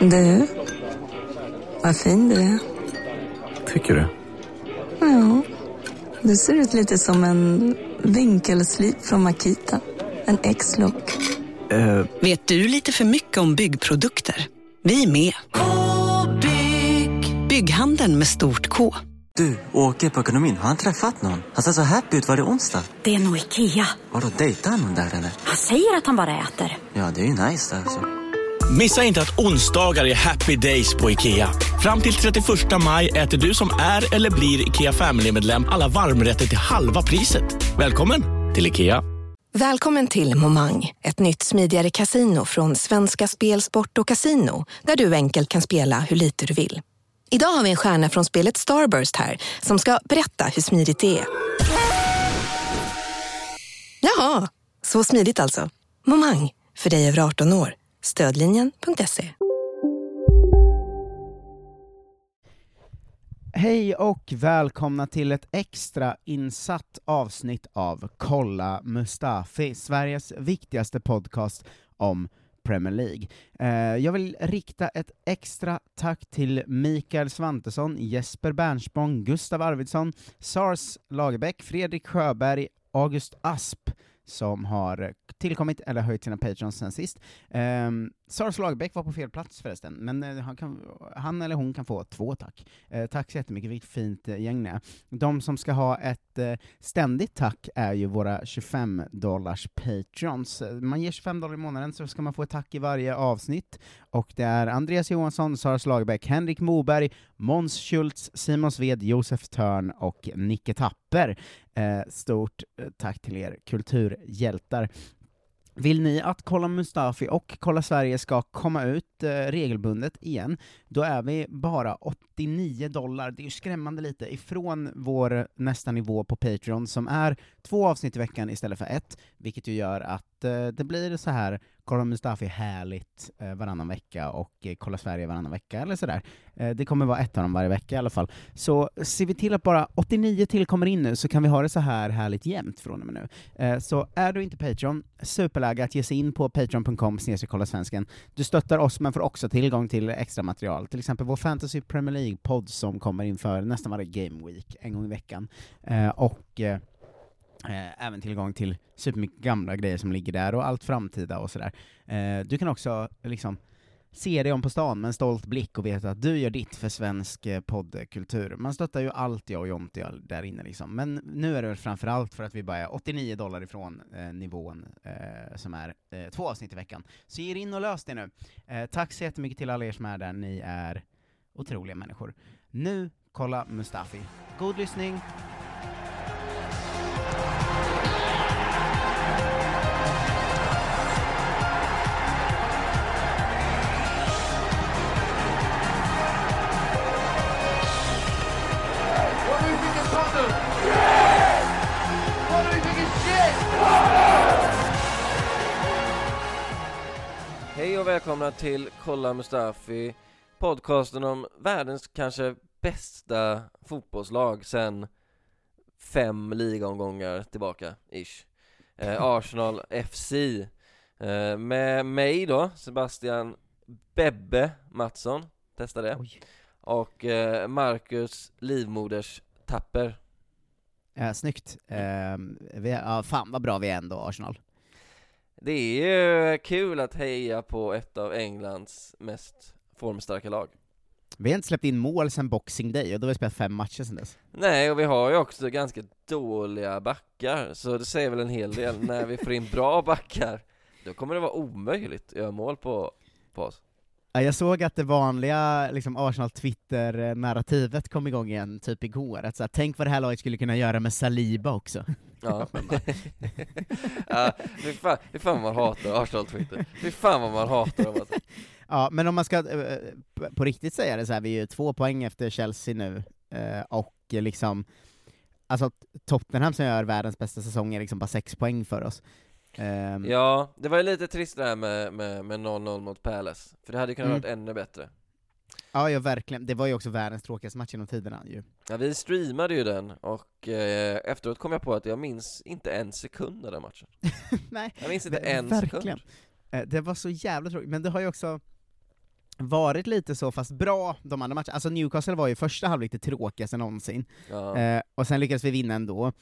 Du, vad fin du är. Tycker du? Ja, du ser ut lite som en vinkelslip från Makita. En X-look. Eh, Vet du lite för mycket om byggprodukter? Vi är med. -bygg. Bygghandeln med stort K. Du, åker på ekonomin. Har han träffat någon? Han ser så happy ut. Var det onsdag? Det är nog Ikea. Har du dejtat någon där eller? Han säger att han bara äter. Ja, det är ju nice alltså. Missa inte att onsdagar är happy days på IKEA. Fram till 31 maj äter du som är eller blir IKEA Family-medlem alla varmrätter till halva priset. Välkommen till IKEA. Välkommen till Momang, ett nytt smidigare kasino från Svenska Spel, Sport och Casino där du enkelt kan spela hur lite du vill. Idag har vi en stjärna från spelet Starburst här som ska berätta hur smidigt det är. Jaha, så smidigt alltså. Momang, för dig över 18 år. Stödlinjen.se. Hej och välkomna till ett extra insatt avsnitt av Kolla Mustafi, Sveriges viktigaste podcast om Premier League. Eh, jag vill rikta ett extra tack till Mikael Svantesson, Jesper Bernspång, Gustav Arvidsson, Sars Lagerbäck, Fredrik Sjöberg, August Asp, som har eh, tillkommit eller höjt sina patrons sen sist. Um, Sars Lagerbäck var på fel plats förresten, men eh, han, kan, han eller hon kan få två tack. Eh, tack så jättemycket, vilket fint eh, gäng ni är. De som ska ha ett eh, ständigt tack är ju våra 25 dollars patrons. Man ger 25 dollar i månaden så ska man få ett tack i varje avsnitt, och det är Andreas Johansson, Sars Lagerbäck, Henrik Moberg, Måns Schultz, Simon Sved, Josef Törn och Nicke Tapper. Eh, stort eh, tack till er kulturhjältar. Vill ni att Kolla Mustafi och Kolla Sverige ska komma ut eh, regelbundet igen, då är vi bara 89 dollar, det är ju skrämmande lite, ifrån vår nästa nivå på Patreon, som är två avsnitt i veckan istället för ett, vilket ju gör att eh, det blir så här Kolla Mustafi härligt eh, varannan vecka och eh, Kolla Sverige varannan vecka, eller sådär. Eh, det kommer vara ett av dem varje vecka i alla fall. Så ser vi till att bara 89 till kommer in nu, så kan vi ha det så här härligt jämnt från och med nu. Eh, så är du inte Patreon, superläge att ge sig in på patreon.com kolla svensken. Du stöttar oss, men får också tillgång till extra material, till exempel vår Fantasy Premier League-podd som kommer inför nästan varje Game Week, en gång i veckan. Eh, och eh, eh, även tillgång till supermycket gamla grejer som ligger där, och allt framtida och sådär. Eh, du kan också liksom se dig om på stan med en stolt blick och veta att du gör ditt för svensk eh, poddkultur. Man stöttar ju allt jag och Jonte gör där inne liksom, men nu är det väl framförallt för att vi bara är 89 dollar ifrån eh, nivån eh, som är eh, två avsnitt i veckan. Så ge er in och lös det nu. Eh, tack så jättemycket till alla er som är där, ni är otroliga människor. Nu, kolla Mustafi. God lyssning! Hej och välkomna till Kolla Mustafi, podcasten om världens kanske bästa fotbollslag sen fem ligaomgångar tillbaka, ish. Eh, Arsenal FC. Eh, med mig då, Sebastian Bebbe Mattsson, testa det. Oj. Och eh, Marcus Livmoders Tapper. Eh, snyggt. Eh, vi, ja, fan vad bra vi är ändå, Arsenal. Det är ju kul att heja på ett av Englands mest formstarka lag. Vi har inte släppt in mål sen Boxing Day, och då har vi spelat fem matcher sen dess. Nej, och vi har ju också ganska dåliga backar, så det säger väl en hel del. När vi får in bra backar, då kommer det vara omöjligt att göra mål på, på oss. Ja, Jag såg att det vanliga liksom, Arsenal-Twitter-narrativet kom igång igen, typ igår, att så här, tänk vad det här laget skulle kunna göra med Saliba också. Ja, ja fy fan, fy fan vad man hatar Arsenal-Twitter. Fy fan vad man hatar dem alltså. Ja, men om man ska eh, på riktigt säga det så här, vi är ju två poäng efter Chelsea nu, eh, och liksom, alltså Tottenham som gör världens bästa säsong är liksom bara sex poäng för oss. Ehm, Ja, det var ju lite trist det här med, med, med 0-0 mot Palace, för det hade kunnat Mm. varit ännu bättre. Ja, ja, verkligen. Det var ju också världens tråkigaste match genom tiderna ju. Ja, vi streamade ju den, och eh, efteråt kom jag på att jag minns inte en sekund av den matchen. Nej, Jag minns inte en verkligen. sekund. Eh, Det var så jävla tråkigt, men det har ju också varit lite så, fast bra de andra matcherna. Alltså Newcastle var ju första halvlek det tråkigaste någonsin, Ja. eh, och sen lyckades vi vinna ändå.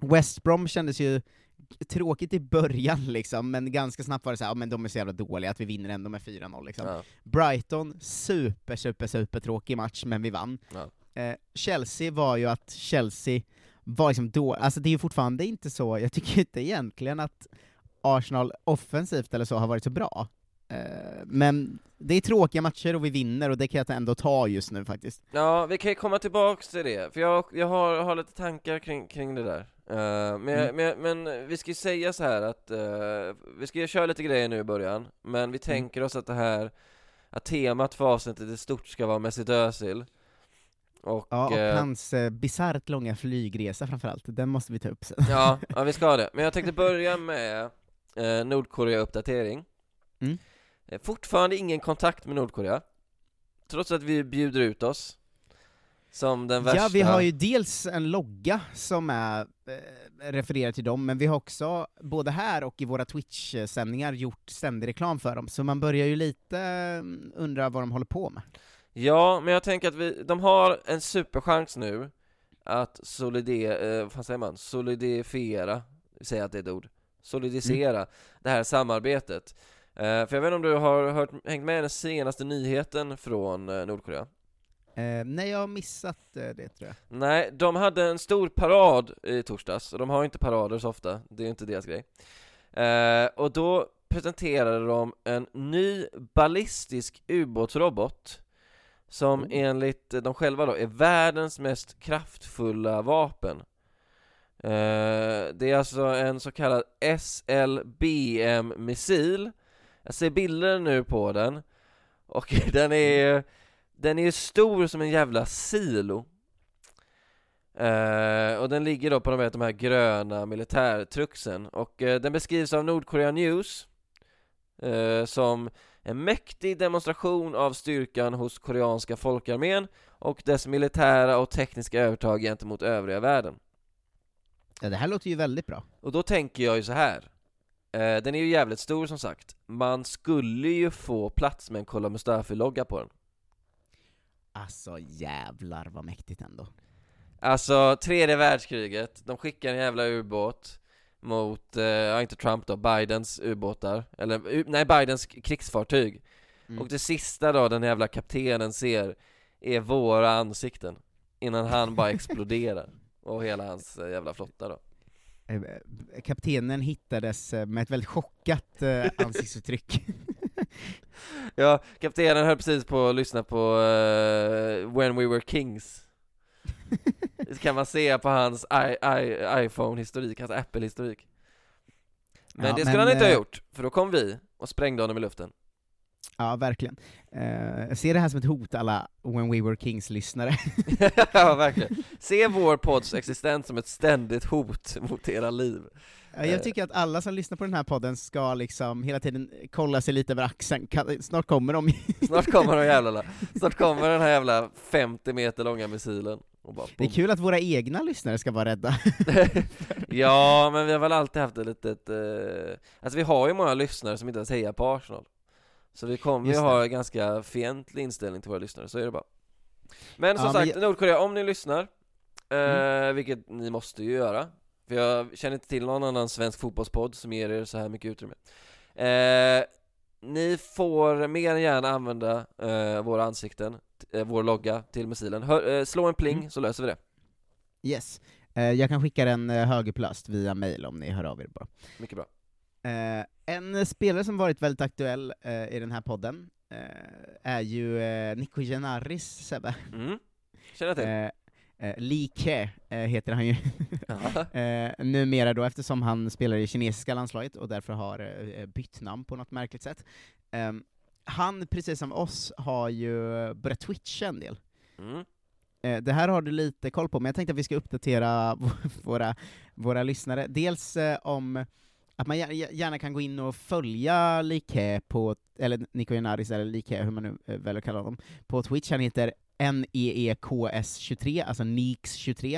West Brom kändes ju tråkigt i början liksom, men ganska snabbt var det så här, ja, men de är så jävla dåliga att vi vinner ändå med 4-0 liksom. Ja. Brighton, super, super, super tråkig match, men vi vann. Ja. Eh, Chelsea var ju att Chelsea var liksom då, alltså det är ju fortfarande inte så, jag tycker inte egentligen att Arsenal offensivt eller så har varit så bra. Eh, men det är tråkiga matcher och vi vinner, och det kan jag ändå ta just nu faktiskt. Ja, vi kan ju komma tillbaks till det, för jag, jag har, har lite tankar kring, kring det där. Eh, men, Mm. men, men vi ska ju säga så här att, eh, vi ska ju köra lite grejer nu i början, men vi tänker oss att det här, att temat för avsnittet i stort ska vara Mesut Özil. Och, Ja, och eh, hans eh, bisarrt långa flygresa framförallt, den måste vi ta upp sen. ja, ja, vi ska det. Men jag tänkte börja med eh, Nordkorea-uppdatering. Mm. Eh, Fortfarande ingen kontakt med Nordkorea, trots att vi bjuder ut oss. Som den värsta... Ja, vi har ju dels en logga som är eh, refererad till dem, men vi har också, både här och i våra Twitch-sändningar, gjort ständig reklam för dem, så man börjar ju lite eh, undra vad de håller på med. Ja, men jag tänker att vi, de har en superchans nu att solide, eh, vad säger man, solidifiera, säga att det är ett ord, solidisera det här samarbetet. Eh, för jag vet inte om du har hört, hängt med den senaste nyheten från eh, Nordkorea? Eh, nej, jag har missat eh, det tror jag. Nej, de hade en stor parad i torsdags, och de har inte parader så ofta, det är inte deras grej. Eh, och då presenterade de en ny ballistisk ubåtsrobot som enligt dem själva då är världens mest kraftfulla vapen. Det är alltså en så kallad SLBM-missil. Jag ser bilder nu på den, och den är den är stor som en jävla silo. Eh, och den ligger då på de här, de här gröna militärtrucksen och eh, den beskrivs av Nordkorea News eh, som en mäktig demonstration av styrkan hos koreanska folkarmén och dess militära och tekniska övertag gentemot övriga världen. Ja, det här låter ju väldigt bra. Och då tänker jag ju så här. Eh, den är ju jävligt stor som sagt. Man skulle ju få plats med en Kolla Mustafi-logga på den. Alltså jävlar vad mäktigt ändå. Alltså, tredje världskriget, de skickar en jävla ubåt mot, eh, inte Trump då, Bidens ubåtar, eller u- nej Bidens krigsfartyg Mm. Och det sista då den jävla kaptenen ser är våra ansikten Innan han bara exploderar, och hela hans eh, jävla flotta då Kaptenen hittades eh, med ett väldigt chockat eh, ansiktsuttryck. Ja, kaptenen höll precis på att lyssna på eh, When We Were Kings. Det kan man se på hans iPhone-historik, hans Apple-historik. Men Ja, det skulle han inte ha eh, gjort, för då kom vi och sprängde honom i luften Ja, verkligen. Eh, jag ser det här som ett hot, alla When We Were Kings-lyssnare. Ja, verkligen. Se vår podds existens som ett ständigt hot mot era liv. Ja, Jag tycker att alla som lyssnar på den här podden ska liksom hela tiden kolla sig lite över axeln, snart kommer de. Snart kommer de jävlarna, snart kommer den här jävla 50 meter långa missilen. Bara Det är kul att våra egna lyssnare ska vara rädda. Ja, men vi har väl alltid haft ett litet, eh... alltså vi har ju många lyssnare som inte ens hejar på Arsenal Så vi kommer ju ha en ganska fientlig inställning till våra lyssnare, så är det bara Men som Ja, men sagt, jag- Nordkorea, om ni lyssnar, eh, Mm. vilket ni måste ju göra För jag känner inte till någon annan svensk fotbollspodd som ger er så här mycket utrymme eh, Ni får mer än gärna använda eh, våra ansikten, eh, vår logga till missilen Hör, eh, Slå en pling Mm. så löser vi det Yes. Eh, jag kan skicka den högerplast via mail om ni hör av er bara. Mycket bra en spelare som varit väldigt aktuell eh, i den här podden eh, är ju eh, Nico Genaris, Sebbe. mm. Känner till Eh, eh, Lee Ke eh, heter han ju eh, numera då, eftersom han spelar i kinesiska landslaget och därför har eh, bytt namn på något märkligt sätt. Ehm, han, precis som oss, har ju börjat twitcha en del. Mm. Eh, Det här har du lite koll på, men jag tänkte att vi ska uppdatera våra, våra lyssnare. Dels eh, om att man gär- gärna kan gå in och följa Like på, eller Nico Genaris, eller Like, hur man nu eh, väljer att kalla honom, på Twitch. Han heter E NEEKS23, alltså Neeks23.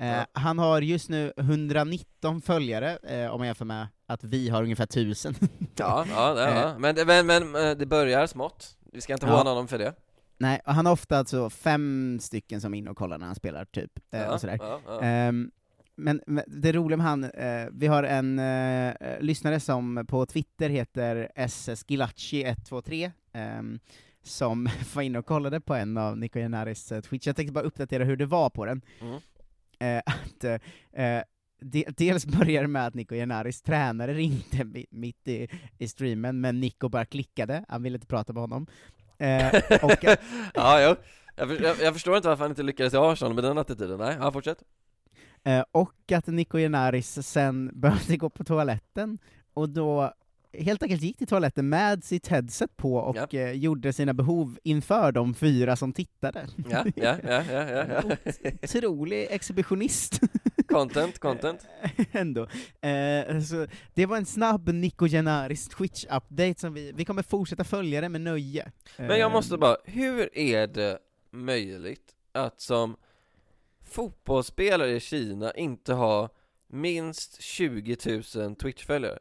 Eh, Ja. Han har just nu 119 följare, eh, om man jämför med att vi har ungefär 1000. Ja, ja, ja, ja. Men, det- men, men eh, det börjar smått. Vi ska inte Ja. håna honom för det. Nej, och han har ofta alltså fem stycken som är inne och kollar när han spelar, typ. Eh, och sådär. Ehm, men, men det roliga med han, eh, vi har en eh, eh, lyssnare som på Twitter heter ssgilacci123, ehm, som var inne och kollade på en av Nico Genaris eh, Twitch, jag tänkte bara uppdatera hur det var på den. Mm. Eh, att, eh, eh, de, dels börjar det med att Nico Genaris tränare ringde mi- mitt i, i streamen, men Nico bara klickade, han ville inte prata med honom. Eh, och, ja, jo. Jag, jag, jag förstår inte varför han inte lyckades i Arsenal med den attityden, nej, ja, fortsätt. Eh, och att Nico Genaris sen behövde gå på toaletten, och då helt enkelt gick till toaletten med sitt headset på och Ja. eh, gjorde sina behov inför de fyra som tittade. Ja, ja, ja, ja, ja, ja. Otrolig exhibitionist Content, content. ändå. Eh, så det var en snabb Nico Genaris Twitch-update som vi, vi kommer fortsätta följa det med nöje. Men jag Eh, måste bara, hur är det möjligt att som fotbollsspelare i Kina inte ha minst 20 000 Twitch-följare?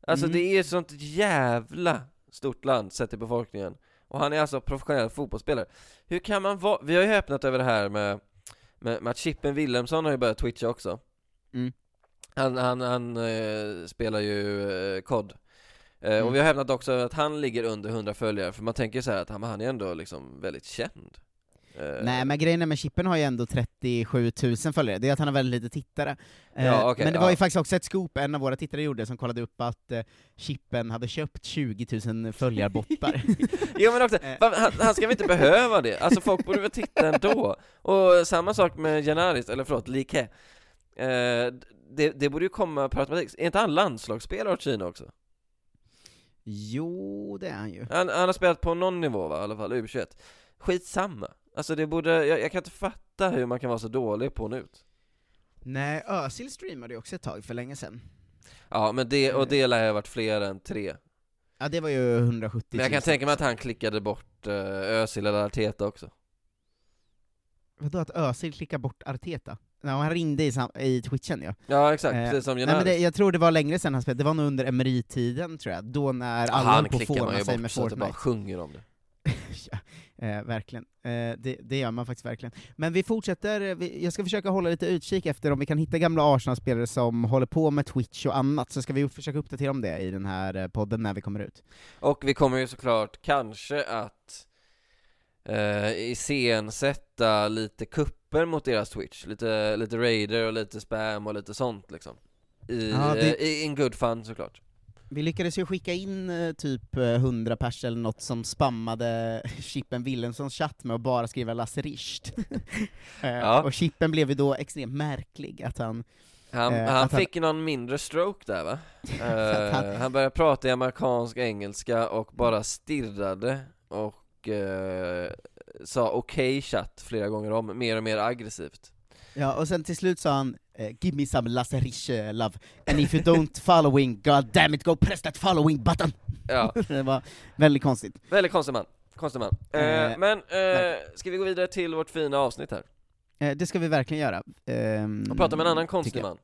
Alltså Mm. det är ett sånt jävla stort land sett till befolkningen Och han är alltså professionell fotbollsspelare Hur kan man vara, vi har ju öppnat över det här med, med, med att Chippen Wilhelmsson har ju börjat twitcha också Mm. Han, han, han eh, spelar ju eh, COD eh, Mm. Och vi har hävdat också att han ligger under 100 följare, för man tänker så här att han, han är ändå liksom väldigt känd Nej men grejen är med Chippen har ju ändå 37 000 följare, det är att han har väldigt lite tittare. Eh, Ja, okej, men det var ja. ju faktiskt också ett scoop en av våra tittare gjorde, som kollade upp att eh, Chippen hade köpt 20 000 följarbottar. Jo men också, Eh. han, han ska väl inte behöva det? Alltså folk borde väl titta ändå? Och samma sak med Janaris, eller förlåt, Like eh, det, det borde ju komma per automatik, är inte han landslagsspelare åt Kina också? jo, det är han ju. Han, han har spelat på någon nivå va, i alla fall, U21 Skitsamma, alltså det borde, jag, jag kan inte fatta hur man kan vara så dålig på NUT Nej, Özil streamade ju också ett tag för länge sedan. Ja men det, och det lär ha varit fler än tre. Ja, det var ju 170 Men jag kan 000. tänka mig att han klickade bort uh, Özil eller Arteta också. Vadå att Özil klickar bort Arteta? Ja, han ringde i, i twitchen ja. Ja exakt, Eh, precis som Nej, Janaris men det, jag tror det var längre sedan han spelade, det var nog under Emery-tiden tror jag, då när alla Han höll på att klickar man ju sig bort med så att det bara sjunger om det. Ja, eh, verkligen. Eh, det, det gör man faktiskt verkligen. Men vi fortsätter, eh, vi, jag ska försöka hålla lite utkik efter om vi kan hitta gamla Arsenal-spelare som håller på med Twitch och annat, så ska vi försöka uppdatera om det i den här eh, podden när vi kommer ut. Och vi kommer ju såklart kanske att eh, iscensätta lite kupper mot deras Twitch, lite, lite raider och lite spam och lite sånt liksom I, Ja, det- eh, i in good fun såklart Vi lyckades ju skicka in eh, typ eh, 100 pers eller något som spammade Chippen Wilhelmssons chatt med att bara skriva Lasse Richt. Eh, Ja. Och Chippen blev ju då extremt märklig, att han Han, Eh, han att han- fick någon mindre stroke där va? han- Eh, han började prata i amerikansk engelska och bara stirrade och eh, sa okej chatt flera gånger om, mer och mer aggressivt Ja, och sen till slut sa han eh, 'Give me some Lasse Riche eh, love, and if you don't following, god damn it, go press that following button' Ja, Det var väldigt konstigt. väldigt konstig man, konstig man Eh, Men, ska vi gå vidare till vårt fina avsnitt här? Det ska vi verkligen göra. Ehm, Och prata med en annan konstig man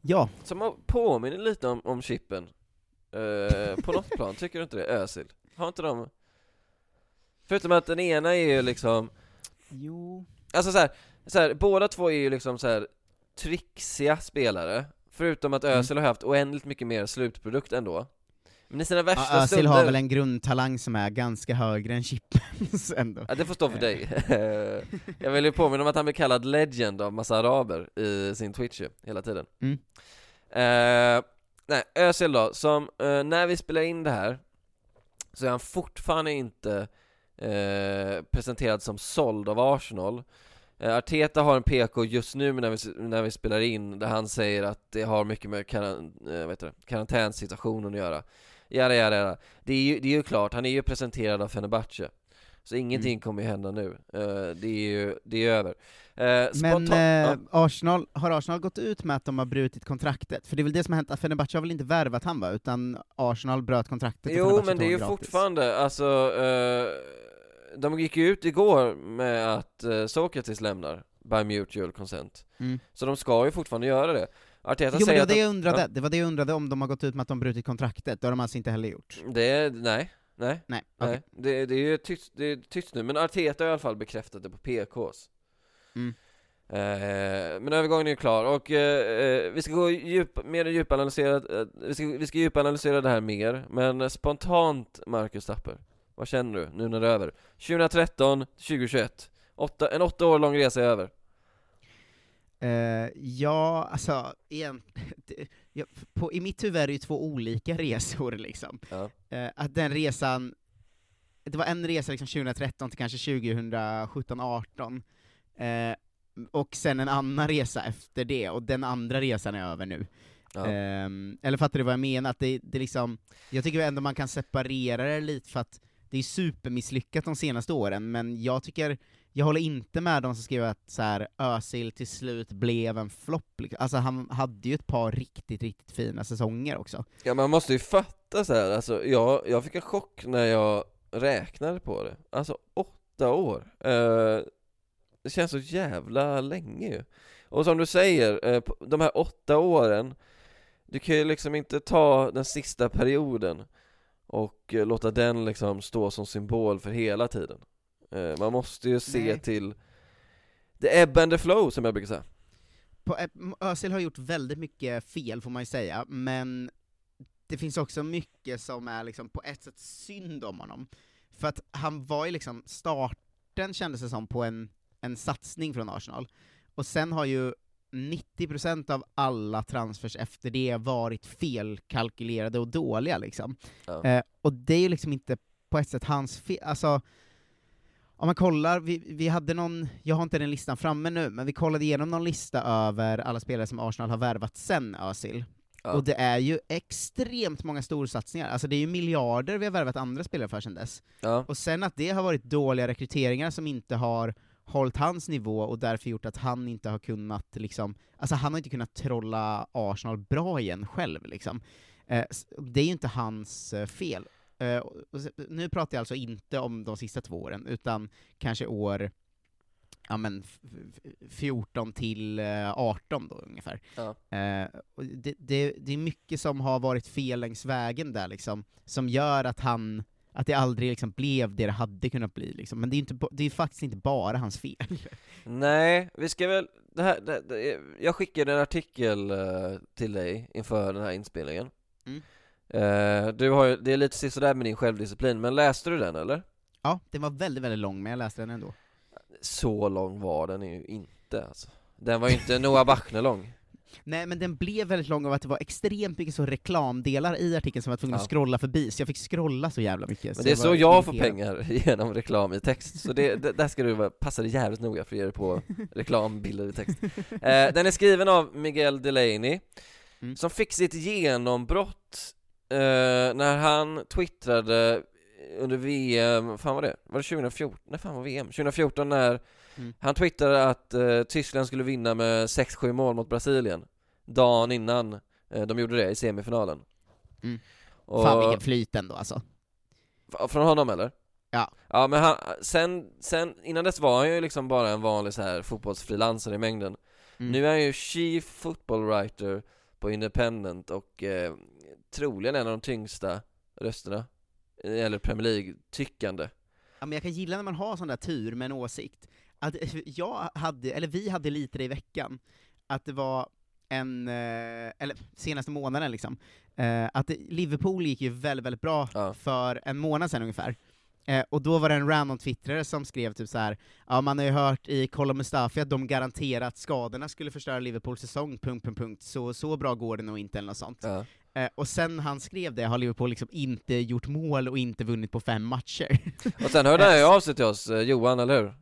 Ja, Som påminner lite om, om Chippen På något plan, tycker du inte det? Özil? Har inte de Förutom att den ena är ju liksom jo... Alltså så här, så här, båda två är ju liksom så här trixiga spelare Förutom att Mm. Özil har haft oändligt mycket mer slutprodukt ändå Men i sina värsta Ja, Özil stunder har väl en grundtalang som är ganska högre än Chippens ändå. Ja, det får stå för dig. jag vill ju påminna om att han blir kallad legend av massa araber i sin Twitch hela tiden. Mm. Eh, nej, Özil då, som eh, när vi spelar in det här så är han fortfarande inte eh, presenterad som såld av Arsenal. Eh, Arteta har en PK just nu när vi, när vi spelar in där han säger att det har mycket med karan, eh, karantänssituationen att göra. Jada, jada, jada. Det är ju, det är ju klart, han är ju presenterad av Fenerbahce. Så ingenting Mm. kommer ju hända nu. Eh, det är ju, det är över. Eh, Men eh, ja. Arsenal, har Arsenal gått ut med att de har brutit kontraktet? För det är väl det som har hänt, att Fenerbahce har väl inte värvat han va, utan Arsenal bröt kontraktet Jo, men det är ju gratis. fortfarande, alltså, de gick ju ut igår med att uh, Sokratis lämnar by mutual consent. Mm. Så de ska ju fortfarande göra det. Arteta Jo men det var det de, jag undrade, ja. det var det jag undrade om de har gått ut med att de brutit kontraktet, det har de alltså inte heller gjort. det nej, Nej, Nej, nej. okej. Det, det är ju tyst, det är tyst nu, men Arteta har i alla fall bekräftat det på PKs Mm. eh, Men övergången är klar, och eh, eh, vi ska gå djup, mer djupanalysera, eh, vi ska, vi ska djupanalysera det här mer Men spontant, Marcus Tapper, vad känner du nu när det är över? 2013, 2021, åtta, en åtta år lång resa är över Eh, ja, alltså, det, ja, på, i mitt huvud är det ju två olika resor liksom. Ja. Eh, att den resan, det var en resa liksom 2013 till kanske 2017, 18 eh, och sen en annan resa efter det, och den andra resan är över nu. Ja. Ehm, eller fattar du vad jag menar? Att det, det liksom, jag tycker ändå man kan separera det lite för att det är supermisslyckat de senaste åren, men jag tycker, jag håller inte med de som skriver att så här, Özil till slut blev en flopp. Liksom. Alltså han hade ju ett par riktigt, riktigt fina säsonger också. Ja man måste ju fatta så här. alltså jag, jag fick en chock när jag räknade på det Alltså åtta år eh, Det känns så jävla länge ju Och som du säger, eh, de här åtta åren Du kan ju liksom inte ta den sista perioden och eh, låta den liksom stå som symbol för hela tiden eh, Man måste ju se Nej. till The ebb and the flow som jag brukar säga På, Özil har gjort väldigt mycket fel får man ju säga, men det finns också mycket som är liksom på ett sätt synd om honom. För att han var ju liksom, starten kändes det som på en, en satsning från Arsenal, och sen har ju 90% av alla transfers efter det varit felkalkylerade och dåliga liksom. Ja. Eh, och det är ju liksom inte på ett sätt hans fel, alltså om man kollar, vi, vi hade någon, jag har inte den listan framme nu, men vi kollade igenom någon lista över alla spelare som Arsenal har värvat sen Özil. Ja. Och det är ju extremt många storsatsningar, alltså det är ju miljarder vi har värvat andra spelare för sen dess. Ja, Och sen att det har varit dåliga rekryteringar som inte har hållit hans nivå och därför gjort att han inte har kunnat liksom, alltså han har inte kunnat trolla Arsenal bra igen själv liksom. Eh, det är ju inte hans eh, fel. Eh, nu pratar jag alltså inte om de sista två åren, utan kanske år ja men f- f- 14 till eh, 18 då ungefär. ja. Eh, det, det, det är mycket som har varit fel längs vägen där liksom, som gör att han, att det aldrig liksom blev det det hade kunnat bli liksom. Men det är inte, det är faktiskt inte bara hans fel. Nej, vi ska väl, det här, det, det, jag skickade en artikel eh, till dig inför den här inspelningen Mm. Eh, Du har det är lite sådär med din självdisciplin, men läste du den eller? Ja, den var väldigt, väldigt lång, men jag läste den ändå. Så lång var den ju inte alltså Den var ju inte Noah Bachner lång Nej, men den blev väldigt lång av att det var extremt mycket så reklamdelar i artikeln som jag var tvungen Ja. att scrolla förbi, så jag fick scrolla så jävla mycket. Men det är så jag får pengar genom reklam i text, så det, det, där ska du passa dig jävligt noga för att ge dig på reklambilder i text eh, Den är skriven av Miguel Delaney, Mm. som fick sitt genombrott eh, när han twittrade under VM, fan var det? Var det 2014? Nej fan var VM? 2014 när Mm. han twittrade att eh, Tyskland skulle vinna med 6-7 mål mot Brasilien Dagen innan eh, de gjorde det i semifinalen Mm. Och- Fan vilken flyt ändå alltså. Från honom eller? Ja. Ja men han, sen, sen, innan dess var han ju liksom bara en vanlig så här fotbollsfrilansare i mängden Mm. Nu är han ju Chief Football Writer på Independent och eh, troligen en av de tyngsta rösterna det gäller Premier League-tyckande Ja, men jag kan gilla när man har sån där tur med en åsikt. Att jag hade, eller vi hade lite det i veckan, att det var en, eh, eller senaste månaden liksom, eh, att Liverpool gick ju väldigt, väldigt bra Ja. för en månad sedan ungefär. Eh, och då var det en random twittrare som skrev typ så här. ja man har ju hört i Kolla Mustafi att de garanterar att skadorna skulle förstöra Liverpools säsong, punkt, punkt, punkt, så, så bra går det nog inte eller något sånt. ja. Eh, och sen han skrev det har Liverpool liksom inte gjort mål och inte vunnit på fem matcher. Och sen hörde han ju av sig till oss, eh, Johan, eller hur?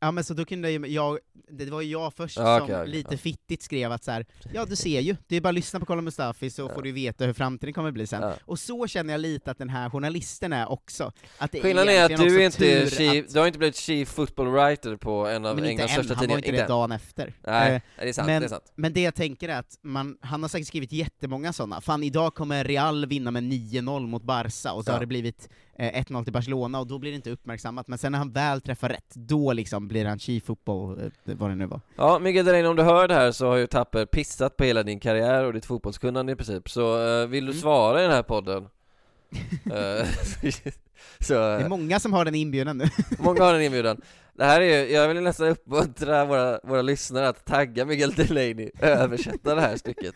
Ja men så då kunde ju jag, det var ju jag först Ja, som okej, lite ja. fittigt skrev att så här, ja du ser ju, det är bara att lyssna på Kolla Mustafi så Ja. får du veta hur framtiden kommer bli sen. Ja. Och så känner jag lite att den här journalisten är också. Att det Skillnaden är att du är inte chief, att, du har inte blivit Chief Football Writer på en av Men inte Englands än, största han var tidningar, inte det dagen efter. Nej, Eh, det är sant, men- det är sant Men det jag tänker är att man, han har säkert skrivit jättemånga sådana. Fan, idag kommer Real vinna med 9-0 mot Barca, och så Ja. har det blivit eh, 1-0 till Barcelona, och då blir det inte uppmärksammat. Men sen när han väl träffar rätt, då liksom blir han chief football, eh, vad det nu var. Ja, Miguel Delaney, om du hör det här så har ju Tapper pissat på hela din karriär och ditt fotbollskunnande i princip, så eh, vill du Mm. svara i den här podden Eh, så, Det är många som har den inbjudan nu. många har en inbjudan. Det här är ju, jag vill nästan uppmuntra våra, våra lyssnare att tagga Miguel Delaney, översätta det här stycket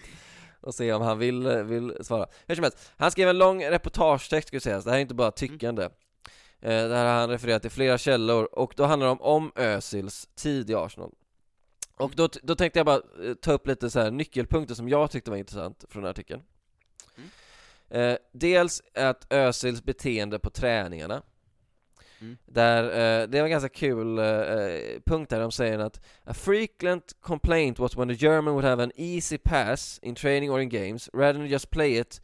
och se om han vill, vill svara. Hur som helst, han skrev en lång reportagetext ska sägas, det här är inte bara tyckande. Eh, Det här har han refererat till flera källor, och då handlar det om, om Özils tid i Arsenal. Och då, då tänkte jag bara eh, ta upp lite så nyckelpunkter som jag tyckte var intressant från den här artikeln. Eh, dels att Özils beteende på träningarna. Mm. Där, eh, det var en ganska kul eh, punkt där de säger att A frequent complaint was when the German would have an easy pass in training or in games, rather than just play it,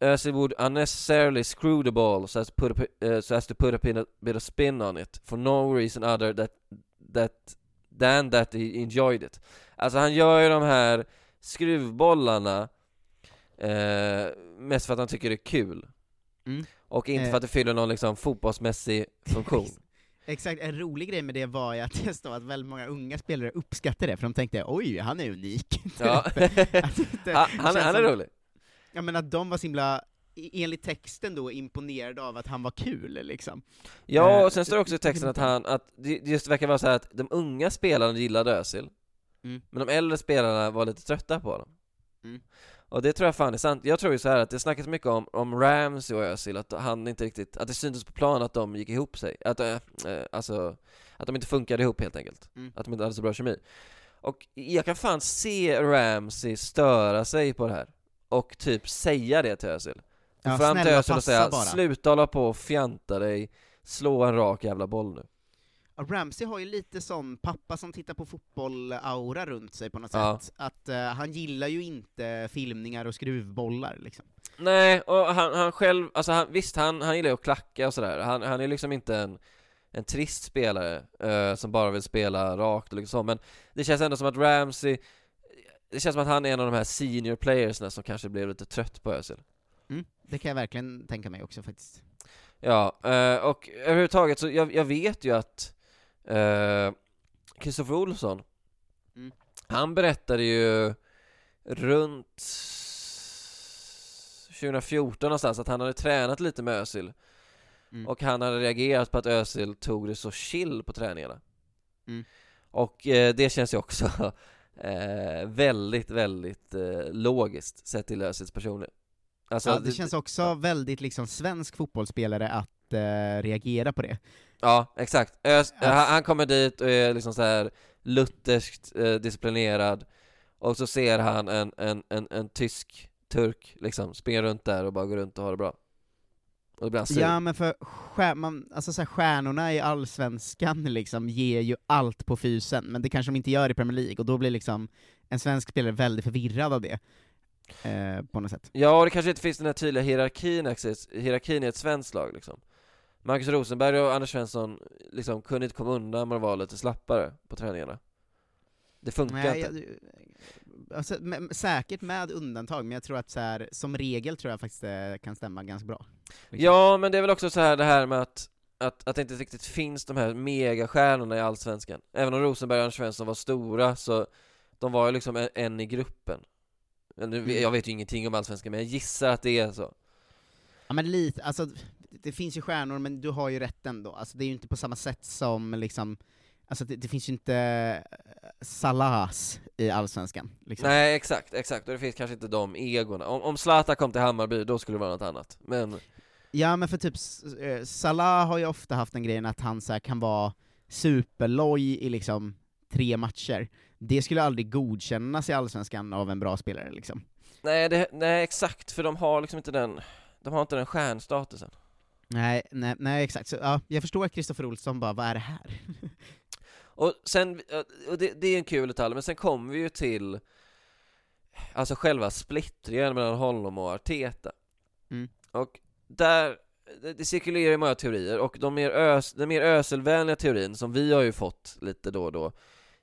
Özil would unnecessarily screw the ball so as to put a, uh, so as to put a of, bit of spin on it, for no reason other that, that, than that he enjoyed it. Alltså han gör ju de här skruvbollarna eh, mest för att han tycker det är kul. Mm. Och inte Eh. för att det fyller någon liksom fotbollsmässig funktion. Exakt, en rolig grej med det var ju att det stod att väldigt många unga spelare uppskattade det, för de tänkte oj, han är unik. Ja. Att det han, han, han är rolig. Ja men att de var så himla, enligt texten då, imponerade av att han var kul liksom. Ja, Eh, och sen står det också i texten att han, att det just verkar vara så här att de unga spelarna gillade Özil, Mm. men de äldre spelarna var lite trötta på honom. Mm. Och det tror jag fan är sant. Jag tror ju så här att det snackas mycket om, om Ramsey och Özil, att han inte riktigt, att det syntes på plan att de gick ihop sig. Att, äh, alltså, att de inte funkade ihop helt enkelt. Mm. Att de inte hade så bra kemi. Och jag kan fan se Ramsey störa sig på det här. Och typ säga det till Özil. Ja, fram till Özil och säga bara. 'Sluta hålla på och fjanta dig, slå en rak jävla boll nu' Ramsey har ju lite sån pappa som tittar på fotboll-aura runt sig på något Ja. sätt. Att eh, han gillar ju inte filmningar och skruvbollar liksom. Nej, och han, han själv, alltså han, visst han, han gillar ju att klacka och sådär, han, han är liksom inte en, en trist spelare eh, som bara vill spela rakt och liksom så, men det känns ändå som att Ramsey det känns som att han är en av de här senior playersna som kanske blev lite trött på Özil Mm, det kan jag verkligen tänka mig också faktiskt. Ja, eh, och överhuvudtaget så, jag, jag vet ju att eh, Kristoffer Olsson Mm. Han berättade ju runt 2014 någonstans att han hade tränat lite med Özil Mm. Och han hade reagerat på att Özil tog det så chill på träningarna Mm. Och eh, det känns ju också eh, väldigt, väldigt eh, logiskt sett till Özils personlighet Alltså, ja, det känns också väldigt liksom svensk fotbollsspelare att eh, reagera på det. Ja, exakt. Ös, Att- han, han kommer dit och är liksom så här lutherskt eh, disciplinerad och så ser han en, en, en, en tysk turk liksom springa runt där och bara gå runt och ha det bra. Och då blir han sur. Ja men för stjär, man, alltså så här, stjärnorna i allsvenskan liksom ger ju allt på fysen, men det kanske de inte gör i Premier League, och då blir liksom en svensk spelare väldigt förvirrad av det. Eh, på något sätt. Ja, och det kanske inte finns den här tydliga hierarkin, hierarkin i ett svenskt lag liksom. Marcus Rosenberg och Anders Svensson liksom kunde inte komma undan med att vara lite slappare på träningarna. Det funkar Nej, inte. jag, alltså, men, säkert med undantag, men jag tror att så här, som regel tror jag faktiskt det kan stämma ganska bra. Liksom. Ja, men det är väl också så här det här med att att, att det inte riktigt finns de här megastjärnorna i Allsvenskan Även om Rosenberg och Anders Svensson var stora så De var ju liksom en, en i gruppen Mm. Jag vet ju ingenting om Allsvenskan men jag gissar att det är så Ja men lite, alltså det finns ju stjärnor, men du har ju rätt ändå. Alltså det är ju inte på samma sätt som liksom, alltså det, det finns ju inte eh, Salahs i Allsvenskan. Liksom. Nej exakt, exakt, och det finns kanske inte de egorna Om, om Zlatan kom till Hammarby då skulle det vara något annat Men Ja men för typ, eh, Salah har ju ofta haft den grejen att han så här, kan vara superloj i liksom tre matcher. Det skulle aldrig godkännas i Allsvenskan av en bra spelare liksom. nej, det, nej exakt, för de har liksom inte den De har inte den stjärnstatusen Nej, nej, nej exakt. Så, ja, jag förstår att Kristoffer Olsson bara, vad är det här? Och sen, och det, det är en kul detalj, men sen kommer vi ju till Alltså själva splittringen mellan honom och Arteta Mm. Och där, det, det cirkulerar ju många teorier, och de mer ös, den mer öselvänliga teorin som vi har ju fått lite då och då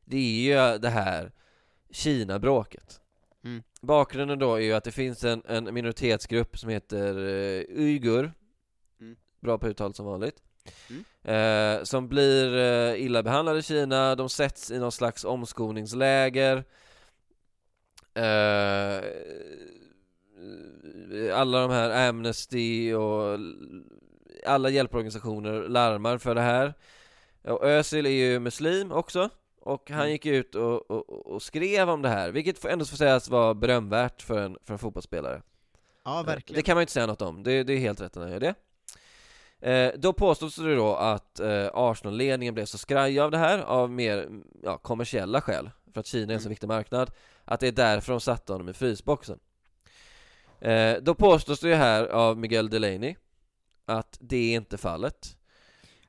Det är ju det här Kina-bråket Mm. Bakgrunden då är ju att det finns en, en minoritetsgrupp som heter uh, uigur Mm. Bra på uttal som vanligt Mm. eh, Som blir eh, illa behandlade i Kina, de sätts i någon slags omskolningsläger eh, alla de här Amnesty och alla hjälporganisationer larmar för det här och Özil är ju muslim också och han Mm. gick ut och, och, och skrev om det här, vilket ändå får sägas vara berömvärt för en, för en fotbollsspelare Ja, Eh, verkligen. Det kan man ju inte säga något om, det, det är helt rätt att han gör det eh, Då påstås det då att eh, Arsenal-ledningen blev så skraj av det här av mer ja, kommersiella skäl För att Kina är en så Mm. viktig marknad Att det är därför de satte honom i frysboxen eh, Då påstås det ju här av Miguel Delaney Att det är inte fallet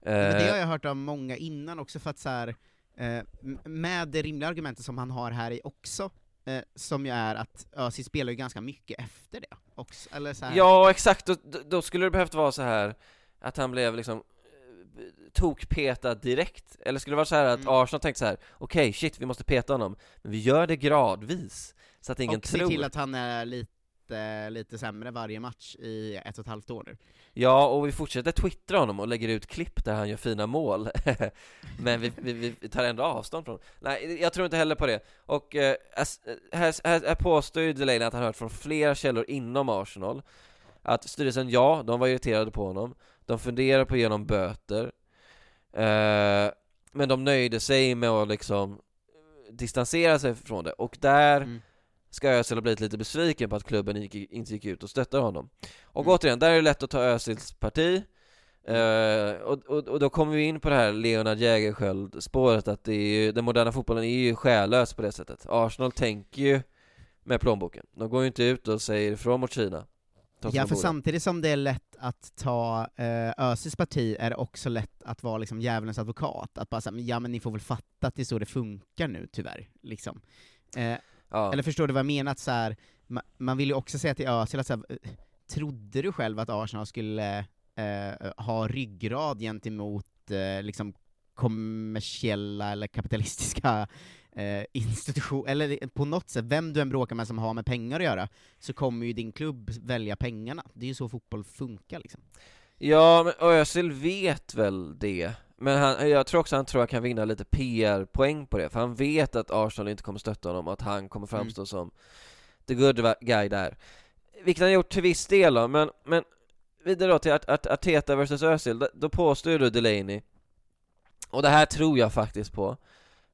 Men det har Eh, jag hört av många innan också, för att så här, eh, med det rimliga argumentet som han har här i också, eh, som ju är att Özil spelar ju ganska mycket efter det också, eller så här. Ja, exakt, då- då skulle det behövt vara så här Att han blev liksom eh, tokpetad direkt? Eller skulle det vara så här att Mm. Arsenal tänkte så här: Okej, shit, vi måste peta honom Men vi gör det gradvis Så att ingen och se tror. till att han är lite, lite sämre varje match i ett och ett halvt år nu. Ja, och vi fortsätter twittra honom och lägger ut klipp där han gör fina mål. Men vi, vi, vi tar ändå avstånd från Nej, jag tror inte heller på det. Och eh, as- här, här, här påstår ju Delaney att han hört från flera källor inom Arsenal Att styrelsen, ja, de var irriterade på honom De funderar på att ge honom böter eh, Men de nöjde sig med att liksom distansera sig från det. Och där Mm. ska Özil ha blivit lite besviken på att klubben gick, inte gick ut och stöttade honom. Och Mm. återigen, där är det lätt att ta Özils parti Eh, och, och, och då kommer vi in på det här Leonard Jägerskiöld-spåret att det är ju, den moderna fotbollen är ju själlös på det sättet. Arsenal tänker ju med plånboken. De går ju inte ut och säger ifrån mot Kina Ja, för samtidigt som det är lätt att ta eh, Özils parti är det också lätt att vara liksom djävulens advokat, att bara säga ja men ni får väl fatta att det är så det funkar nu tyvärr, liksom. Eh, ja. Eller förstår du vad jag menar? Att så här, man, man vill ju också säga till Özil att så här, eh, trodde du själv att Arsenal skulle eh, ha ryggrad gentemot eh, liksom kommersiella eller kapitalistiska eh, institutioner, eller på något sätt, vem du än bråkar med som har med pengar att göra, så kommer ju din klubb välja pengarna. Det är ju så fotboll funkar liksom. Ja, men Özil vet väl det Men han, jag tror också han tror han kan vinna lite PR-poäng på det För han vet att Arsenal inte kommer stötta honom och att han kommer framstå som the good guy där Vilket han gjort till viss del då, men, men vidare då till Art, Art, Arteta vs Özil, då- påstår då Delaney Och det här tror jag faktiskt på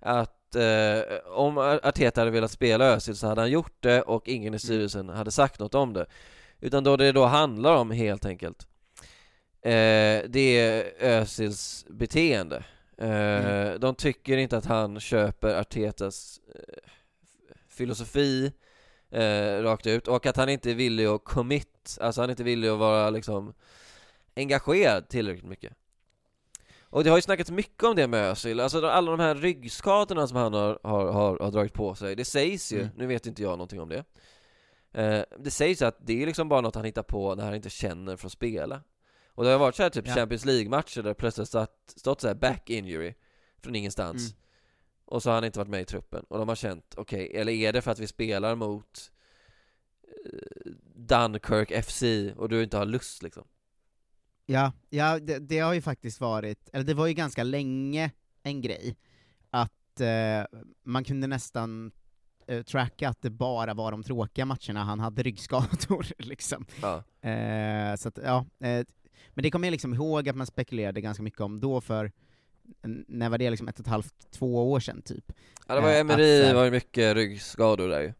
Att eh, om Arteta hade velat spela Özil så hade han gjort det och ingen i styrelsen hade sagt något om det. Utan då det då handlar om helt enkelt eh, Det är Özils beteende. Eh, De tycker inte att han köper Artetas eh, filosofi eh, rakt ut och att han inte är villig att commit, alltså han är inte villig att vara liksom engagerad tillräckligt mycket. Och det har ju snackats mycket om det med Özil, alltså alla de här ryggskadorna som han har, har, har, har dragit på sig, det sägs ju, Mm. nu vet inte jag någonting om det eh, Det sägs att det är liksom bara något han hittar på när han inte känner för att spela Och det har varit så här typ Ja. Champions League-matcher där det plötsligt stått, stått så här back injury från ingenstans Mm. och så har han inte varit med i truppen och de har känt, okej, eller är det för att vi spelar mot eh, Dunkirk FC och du inte har lust liksom? Ja, ja det, det har ju faktiskt varit, eller det var ju ganska länge en grej, att eh, man kunde nästan eh, tracka att det bara var de tråkiga matcherna han hade ryggskador, liksom. Ja. Eh, så att, ja, eh, men det kommer jag liksom ihåg att man spekulerade ganska mycket om då för, när var det liksom ett och ett halvt, två år sedan typ. Ja det var ju Eh, Emery, att, det eh, var ju mycket ryggskador där ju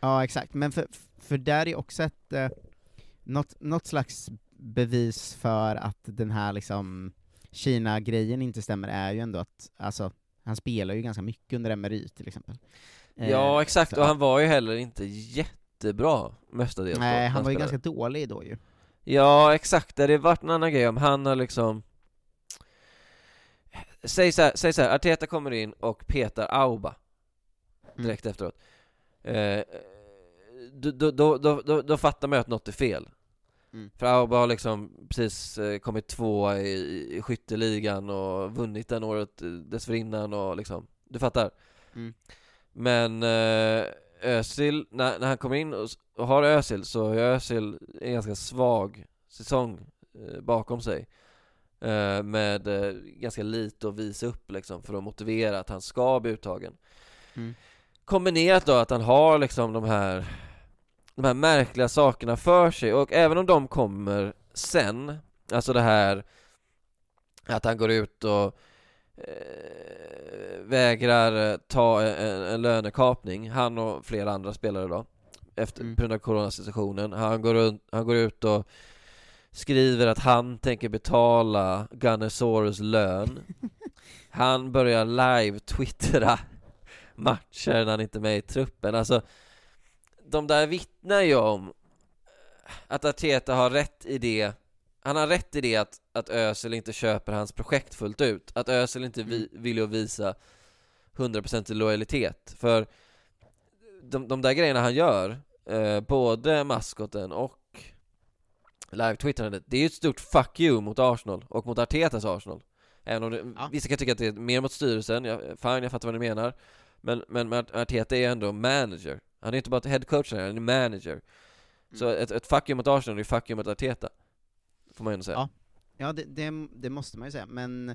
Ja, exakt. Men för, för där är också ett, eh, något, något slags bevis för att den här liksom Kina-grejen inte stämmer är ju ändå att, alltså, han spelar ju ganska mycket under Emery till exempel. Eh, Ja exakt, så- och han var ju heller inte jättebra mestadels Nej, då, han var ju ganska dålig då ju. Ja exakt, det hade varit en annan grej om han har liksom Säg så här, säg så här, Arteta kommer in och petar Auba direkt efteråt eh, då, då, då, då fattar man ju att något är fel Mm. För Auba har liksom precis eh, kommit två i, skytteligan och vunnit den året eh, dessförinnan och liksom, du fattar? Mm. Men eh, Özil, när, när han kommer in och, och har Özil så har Özil en ganska svag säsong bakom sig Med ganska lite att visa upp liksom för att motivera att han ska bli uttagen Mm. Kombinerat då att han har liksom de här de här märkliga sakerna för sig och även om de kommer sen, alltså det här att han går ut och eh, vägrar ta en, en lönekapning, han och flera andra spelare då, efter, Mm. på grund av coronasituationen. Han går, runt, han går ut och skriver att han tänker betala Gunnersaurus lön. Han börjar live-twittra matcher när han inte är med i truppen. Alltså, de där vittnar ju om att Arteta har rätt i det han har rätt i det att, att Özil inte köper hans projekt fullt ut Att Özil inte vi, vill ju visa 100% lojalitet För de, de där grejerna han gör eh, Både maskoten och live-twittrandet Det är ju ett stort fuck you mot Arsenal och mot Artetas Arsenal. Även om det, Ja. vissa kan tycka att det är mer mot styrelsen, jag, fine jag fattar vad ni menar Men, men men Arteta är ändå manager Han är inte bara headcoach, han är manager Så ett, ett fuck you mot Arsenal är fuck you mot Arteta Får man ju ändå säga Ja. Ja, det, det, det måste man ju säga, men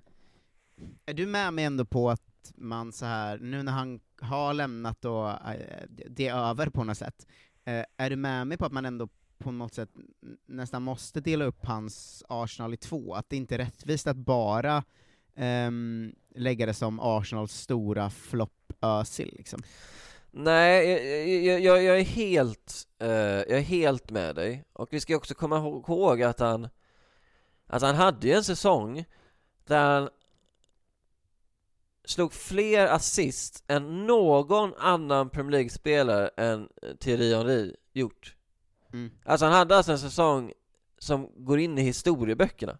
är du med mig ändå på att man så här nu när han har lämnat och eh, det är över på något sätt, eh, är du med mig på att man ändå på något sätt nästan måste dela upp hans Arsenal i två? Att det inte är rättvist att bara ehm, lägga det som Arsenals stora flopp Özil liksom? Nej, jag, jag, jag, är helt, eh, jag är helt med dig. Och vi ska också komma ihå- ihåg att han Att han hade ju en säsong Där han Slog fler assist än någon annan Premier League-spelare än Thierry Henry gjort. Mm. Alltså han hade alltså en säsong som går in i historieböckerna.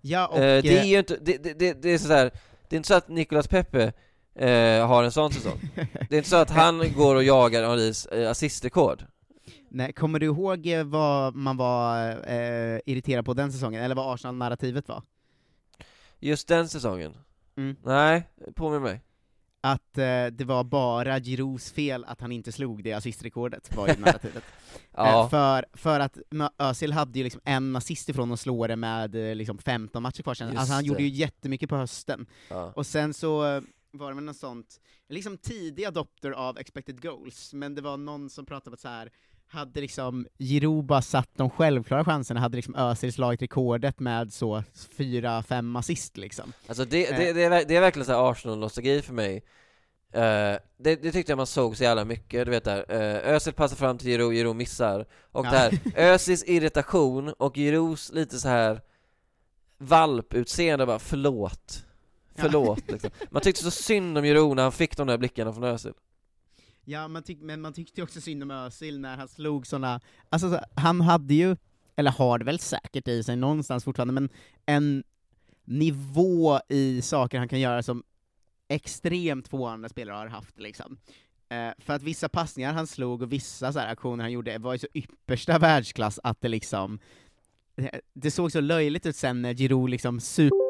Ja, och... eh, Det är eh, ju inte, det, det, det, det är så här, det är inte så att Nicolas Pepe eh, har en sån säsong Det är inte så att han går och jagar Henrys eh, assistrekord Nej, kommer du ihåg eh, vad man var eh, irriterad på den säsongen, eller vad Arsenal-narrativet var? Just den säsongen? Mm. Nej, påminn mig Att eh, det var bara Giroux fel att han inte slog det assistrekordet, var ju narrativet. Ja, Eh, för, för att Özil hade ju liksom en assist ifrån att slå det med eh, liksom 15 matcher kvar sen. Alltså han gjorde ju jättemycket på hösten. ja. Och sen så eh, var det något sånt, liksom tidig adopter av expected goals, men det var någon som pratade om att så här hade liksom Giroud bara satt de självklara chanserna, hade liksom Özil slagit rekordet med så fyra, fem assist liksom. Alltså det, Eh. det, det, är, det är verkligen så här Arsenal-nostalgi för mig Eh, det, det tyckte jag man såg så jävla mycket, du vet där, uh, Özil passar fram till Giroud, Giroud missar Och Ja. det här, Özils irritation och Girouds lite så här valputseende bara förlåt Förlåt liksom. Man tyckte så synd om Giroud när han fick de där blickarna från Özil Ja, man tyck, men man tyckte ju också synd om Özil när han slog såna, alltså så- han hade ju, eller har det väl säkert i sig någonstans fortfarande, men en nivå i saker han kan göra som extremt få andra spelare har haft liksom. Eh, för att vissa passningar han slog och vissa så här aktioner han gjorde var ju så yppersta världsklass att det liksom, det, det såg så löjligt ut sen när Giroud liksom super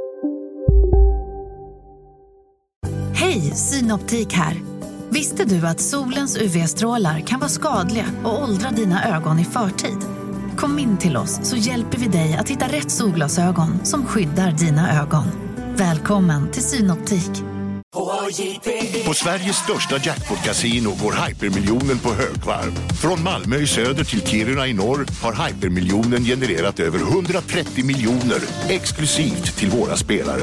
Hej, Synoptik här. Visste du att solens UV-strålar kan vara skadliga och åldra dina ögon i förtid? Kom in till oss så hjälper vi dig att hitta rätt solglasögon som skyddar dina ögon. Välkommen till Synoptik. På Sveriges största jackpot-kasino går hypermiljonen på högvarv. Från Malmö i söder till Kiruna i norr har hypermiljonen genererat över 130 miljoner exklusivt till våra spelare.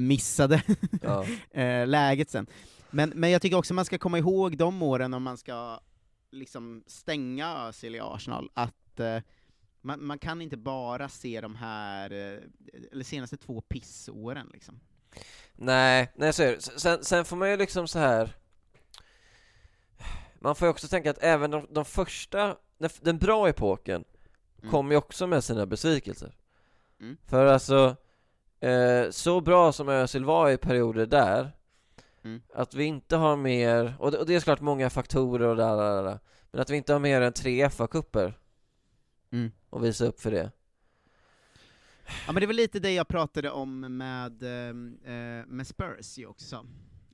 Missade Ja. eh, läget sen. Men, men jag tycker också man ska komma ihåg de åren om man ska liksom stänga Özil i Arsenal, att eh, man, man kan inte bara se de här, eh, eller senaste två pissåren liksom. Nej, nej så är det. Sen, sen får man ju liksom så här. Man får ju också tänka att även de, de första, den, den bra epoken Mm. kom ju också med sina besvikelser Mm. För alltså, eh, så bra som Özil var i perioder där Mm. Att vi inte har mer, och det, och det är såklart många faktorer och där, där, där. Men att vi inte har mer än tre FA-cuper Mm. och visa upp för det. Ja men det var lite det jag pratade om med, ehm, eh, med Spurs ju också.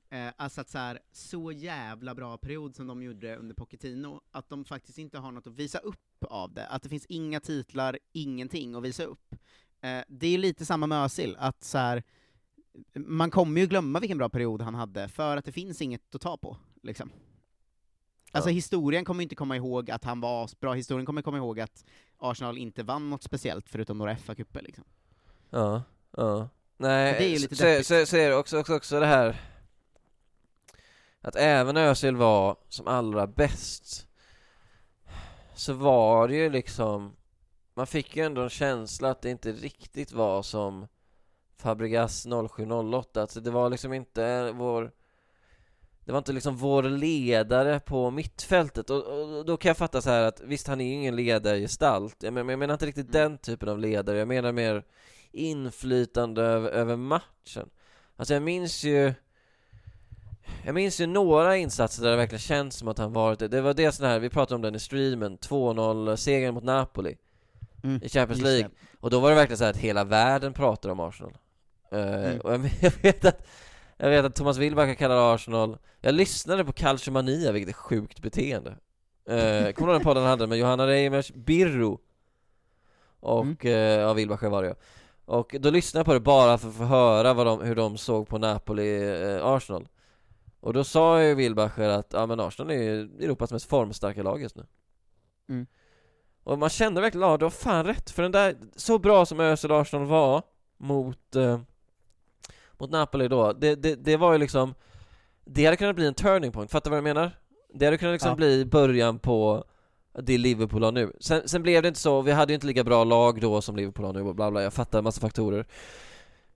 Eh, alltså att så, här, så jävla bra period som de gjorde under Pochettino, att de faktiskt inte har något att visa upp av det. Att det finns inga titlar, ingenting att visa upp. Eh, det är lite samma med Özil, att så här, man kommer ju glömma vilken bra period han hade, för att det finns inget att ta på, liksom. Alltså Ja. historien kommer inte komma ihåg att han var bra, historien kommer komma ihåg att Arsenal inte vann något speciellt förutom några FA-cuper liksom. Ja, ja. Nej, Och det är ju lite så, deppigt. så, så är det också, också, också det här att även när Özil var som allra bäst så var det ju liksom man fick ju ändå en känsla att det inte riktigt var som Fabregas 0708, alltså det var liksom inte vår det var inte liksom vår ledare på mittfältet. Och, och då kan jag fatta så här att visst han är ju ingen ledargestalt. Jag menar, jag menar inte riktigt den typen av ledare, jag menar mer inflytande över, över matchen. Alltså jag minns ju jag minns ju några insatser där det verkligen känns som att han varit det. Det var det sån här, vi pratade om den i streamen, 2-0 segern mot Napoli Mm, i Champions just League. det. Och då var det verkligen så här att hela världen pratade om Arsenal. Eh, Mm. Och jag, vet att jag vet att Thomas Wilbacher kallar Arsenal Jag lyssnade på Calciomania, vilket är sjukt beteende eh, Kommer du ihåg den podden han hade med Johanna Reimers, Birro Och, Mm. eh, ja Wilbacher var det ja Och då lyssnade jag på det bara för att få höra vad de, hur de såg på Napoli-Arsenal Och då sa ju Wilbacher att, ja men Arsenal är ju Europas mest formstarka lag just nu Mm. Och man kände verkligen, ja du har fan rätt, för den där, så bra som Özil Arsenal var mot, eh, mot Napoli då, det, det, det var ju liksom Det hade kunnat bli en turning point, fattar du vad jag menar? Det hade kunnat liksom Ja. bli början på det Liverpool har nu. Sen, sen blev det inte så, vi hade ju inte lika bra lag då som Liverpool har nu och bla bla, jag fattar en massa faktorer.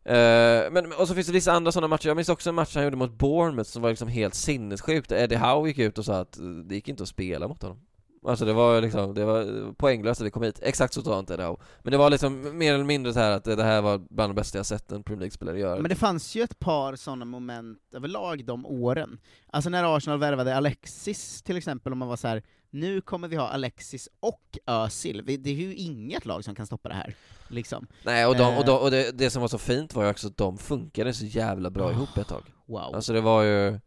Eh, men, och så finns det vissa andra sådana matcher, jag minns också en match han gjorde mot Bournemouth som var liksom helt sinnessjukt. Eddie Howe gick ut och sa att det gick inte att spela mot honom Alltså det var liksom, det var poänglöst att vi kom hit, exakt så sa inte Howe Men det var liksom mer eller mindre så här att det här var bland det bästa jag sett en Premier League-spelare göra Men det fanns ju ett par sådana moment överlag de åren. Alltså när Arsenal värvade Alexis till exempel, om man var så här: nu kommer vi ha Alexis och Özil, det är ju inget lag som kan stoppa det här. Liksom. Nej, och, de, och, Eh. de, och det, det som var så fint var ju också att de funkade så jävla bra ihop ett tag Wow. Alltså det var ju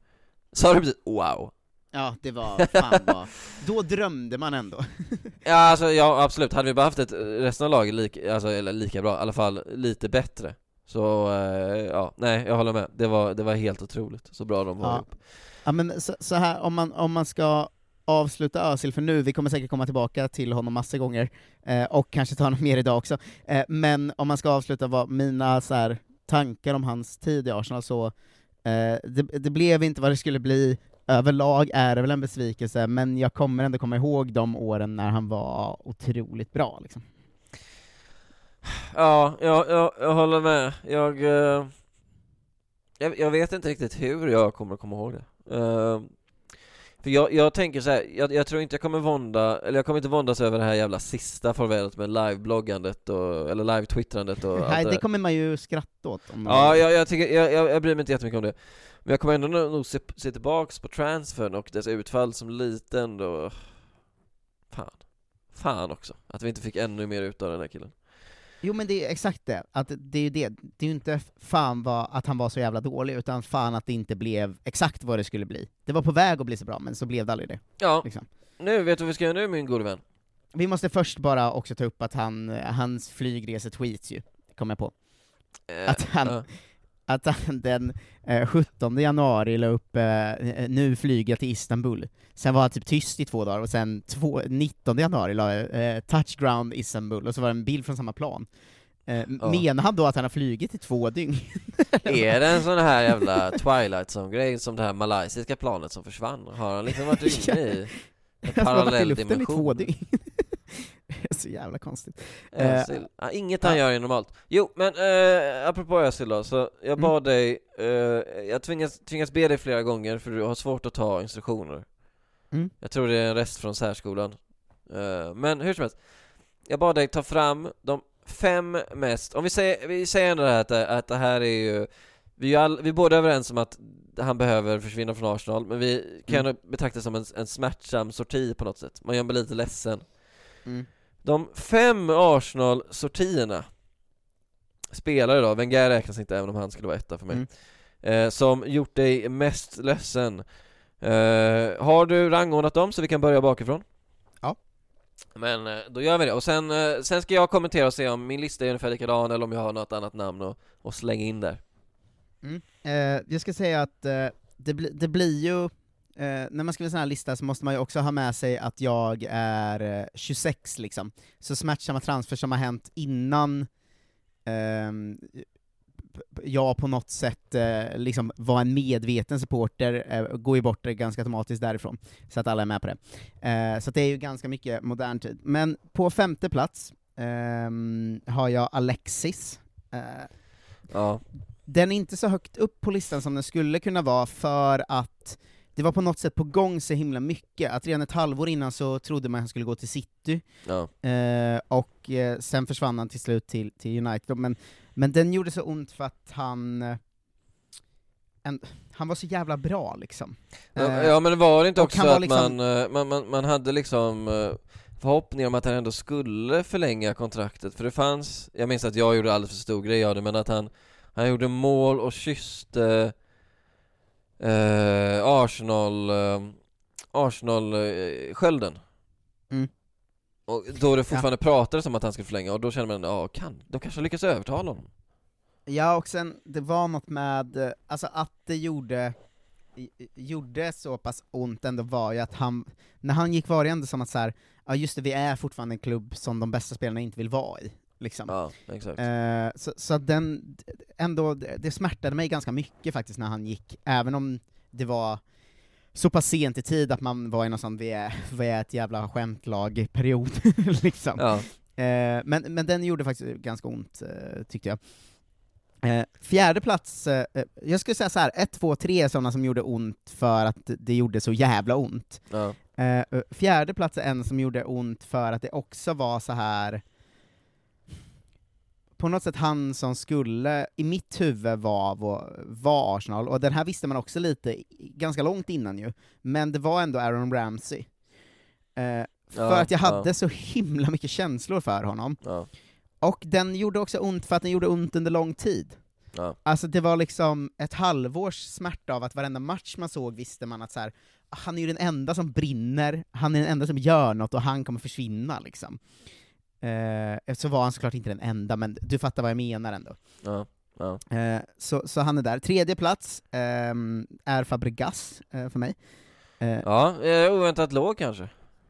Sa du precis wow? Ja, det var fan vad... Då drömde man ändå. Ja alltså ja absolut, hade vi bara haft ett resten av laget lika, alltså, eller lika bra, i alla fall lite bättre Så, eh, ja, nej jag håller med, det var, det var helt otroligt, så bra de var Ja. ihop Ja men så, så här, om man, om man ska avsluta Özil för nu, vi kommer säkert komma tillbaka till honom massor gånger, eh, och kanske ta honom mer idag också, eh, men om man ska avsluta vad mina så här, tankar om hans tid i Arsenal så, eh, det, det blev inte vad det skulle bli, överlag är det väl en besvikelse, men jag kommer ändå komma ihåg de åren när han var otroligt bra liksom. Ja, jag, jag, jag håller med. Jag, eh, jag, jag vet inte riktigt hur jag kommer att komma ihåg det. Eh, för jag, jag tänker så här, jag, jag tror inte jag kommer vånda, eller jag kommer inte våndas över det här jävla sista farvälet med live-bloggandet och, eller live-twittrandet och allt Nej, det det där. kommer man ju skratta åt. Om man Ja, jag, jag, tycker, jag, jag, jag bryr mig inte jättemycket om det Men jag kommer ändå nog se, se tillbaks på transfern och dess utfall som lite ändå Fan Fan också, att vi inte fick ännu mer ut av den här killen Jo men det är exakt det, att det är ju det, det är ju inte fan vad, att han var så jävla dålig, utan fan att det inte blev exakt vad det skulle bli. Det var på väg att bli så bra, men så blev det aldrig det. Ja, Liksom. nu, vet du vad vi ska göra nu min gode vän? Vi måste först bara också ta upp att han, hans flygresetweets ju, kom jag på. Eh, Att han, ja. Att han den eh, 17 januari la upp eh, nu flyger jag till Istanbul, sen var han typ tyst i två dagar, och sen två, 19 januari la eh, touchground Istanbul, och så var det en bild från samma plan. Eh, Ja. Menar han då att han har flugit i två dygn? Är det en sån här jävla Twilight Zone-grej som det här malaysiska planet som försvann? Har han liksom varit inne i en parallell luften i två dimension? dygn. Det är så jävla konstigt. Özil. Eh, ja, inget han gör är normalt. Jo, men eh, apropå Özil då, så jag Mm. bad dig, eh, jag tvingas, tvingas be dig flera gånger för du har svårt att ta instruktioner. Mm. Jag tror det är en rest från särskolan. Eh, men hur som helst, jag bad dig ta fram de fem mest, om vi säger, vi säger ändå det här att, att det här är ju, vi är, all, vi är båda överens om att han behöver försvinna från Arsenal, men vi kan Mm. mm. betrakta det som en, en smärtsam sorti på något sätt. Man gör mig lite ledsen. Mm. De fem Arsenal-sortierna spelare då, Wenger räknas inte även om han skulle vara etta för mig, Mm. eh, som gjort dig mest ledsen. Eh, har du rangordnat dem så vi kan börja bakifrån? Ja. Men eh, då gör vi det, och sen, eh, sen ska jag kommentera och se om min lista är ungefär likadan eller om jag har något annat namn och, och slänga in där. Mm. Eh, jag ska säga att det, bli, det blir ju, eh, när man skriver en sån här lista så måste man ju också ha med sig att jag är eh, 26 liksom, så smärtsamma transfer som har hänt innan p- jag på något sätt eh, liksom var en medveten supporter, eh, går ju bort ganska automatiskt därifrån, så att alla är med på det. Eh, så det är ju ganska mycket modern tid. Men på femte plats ehm, har jag Alexis. Eh, Ja. den är inte så högt upp på listan som den skulle kunna vara, för att det var på något sätt på gång så himla mycket, att redan ett halvår innan så trodde man att han skulle gå till City, Ja. eh, och eh, sen försvann han till slut till, till United, men, men den gjorde så ont för att han eh, en, han var så jävla bra liksom. Ja, Eh, ja men var det inte också att liksom- man, eh, man, man, man hade liksom eh, förhoppningar om att han ändå skulle förlänga kontraktet, för det fanns, jag minns att jag gjorde alldeles för stor grej av det, men att han, han gjorde mål och kysste eh, Arsenal, eh, Arsenal-skölden. Mm. Och då det fortfarande pratades om att han skulle förlänga, och då kände man, ja, kan, de kanske lyckas övertala honom. Ja, och sen, det var något med, eh, alltså att det gjorde, gjorde så pass ont ändå var ju att han, när han gick var det ändå som att så här, ja just det, vi är fortfarande en klubb som de bästa spelarna inte vill vara i, liksom. Ja, exakt. Eh, så, så den, ändå, det smärtade mig ganska mycket faktiskt när han gick, även om det var så pass sent i tid att man var i någon sån, vi är, vi är ett jävla skämtlag-period, liksom. Ja. Eh, men, men den gjorde faktiskt ganska ont, eh, tyckte jag. Eh, fjärde plats, eh, eh, jag skulle säga så här, ett, två, tre är sådana som gjorde ont för att det gjorde så jävla ont. Ja. Eh, fjärde plats är en som gjorde ont för att det också var så här på något sätt han som skulle, i mitt huvud, var, var, Arsenal, och den här visste man också lite, ganska långt innan ju, men det var ändå Aaron Ramsey. Eh, för Ja, att jag hade ja. så himla mycket känslor för honom. Ja. Och den gjorde också ont för att den gjorde ont under lång tid. Alltså det var liksom ett halvårs smärta av att varenda match man såg visste man att så här, "Ah, han är ju den enda som brinner, han är den enda som gör något och han kommer försvinna liksom. Eh, så var han såklart inte den enda, men du fattar vad jag menar ändå. Ja, ja. Eh, så, så han är där. Tredje plats ehm, är Fabregas eh, för mig. Eh, Ja, eh, oväntat låg kanske.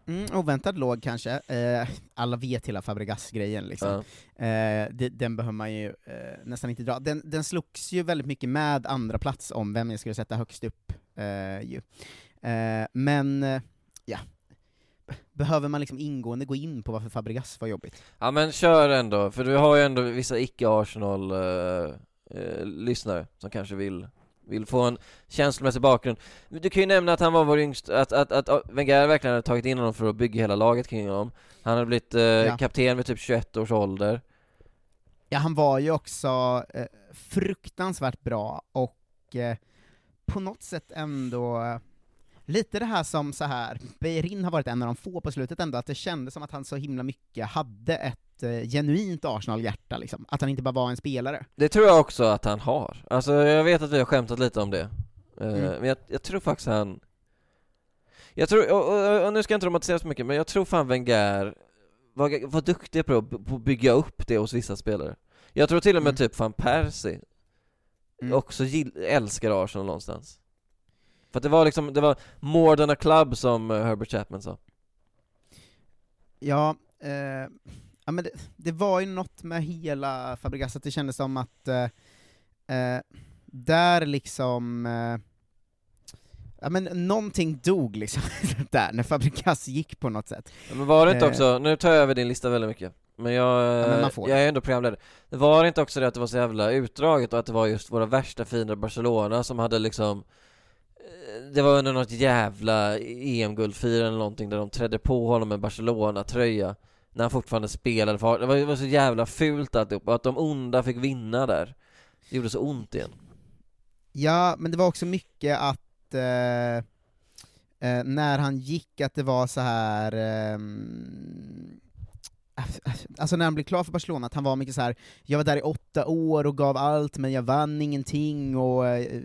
Mm, oväntad låg kanske. Eh, alla vet hela Fabregas-grejen liksom. Eh, det, den behöver man ju eh, nästan inte dra. Den, den slogs ju väldigt mycket med andra plats om vem jag skulle sätta högst upp. Eh, ju. Eh, men, eh, ja. Behöver man liksom ingående gå in på varför Fabregas var jobbigt? Ja men kör ändå, för du har ju ändå vissa icke-Arsenal eh, eh, som kanske vill, vill få en känslomässig bakgrund. Du kan ju nämna att han var vår yngsta, att, att, att, att Wenger verkligen hade tagit in honom för att bygga hela laget kring honom. Han hade blivit eh, Ja. kapten vid typ 21 års ålder. Ja, han var ju också eh, fruktansvärt bra, och eh, på något sätt ändå eh, lite det här som så här Beirin har varit en av de få på slutet ändå, att det kändes som att han så himla mycket hade ett eh, genuint Arsenal-hjärta liksom, att han inte bara var en spelare. Det tror jag också att han har. Alltså jag vet att vi har skämtat lite om det. Eh, Mm. Men jag, jag tror faktiskt han... Jag tror, och, och, och nu ska jag inte romantisera så mycket, men jag tror fan Wenger var, var duktig på, att- på att bygga upp det hos vissa spelare. Jag tror till och med Mm. typ fan Percy också gill, älskar Arsenal någonstans. För att det var liksom, det var more than a club som eh, Herbert Chapman sa. Ja, eh, ja men det, det var ju något med hela Fabregas, att det kändes som att eh, eh, där liksom eh, Ja men någonting dog liksom där, när Fabregas gick på något sätt. Ja, Men var det inte Eh, också, nu tar jag över din lista väldigt mycket, men jag, Ja, men jag är ändå programledare. Det var inte också det att det var så jävla utdraget och att det var just våra värsta fiender Barcelona som hade liksom det var under något jävla EM-guldfirande eller någonting där de trädde på honom med Barcelona-tröja när han fortfarande spelade för det var, det var så jävla fult alltihop och att de onda fick vinna där. Det gjorde så ont igen. Ja, men det var också mycket att eh, eh, när han gick, att det var så här eh, Alltså när han blev klar för Barcelona, att han var mycket så här. jag var där i åtta år och gav allt, men jag vann ingenting, och eh,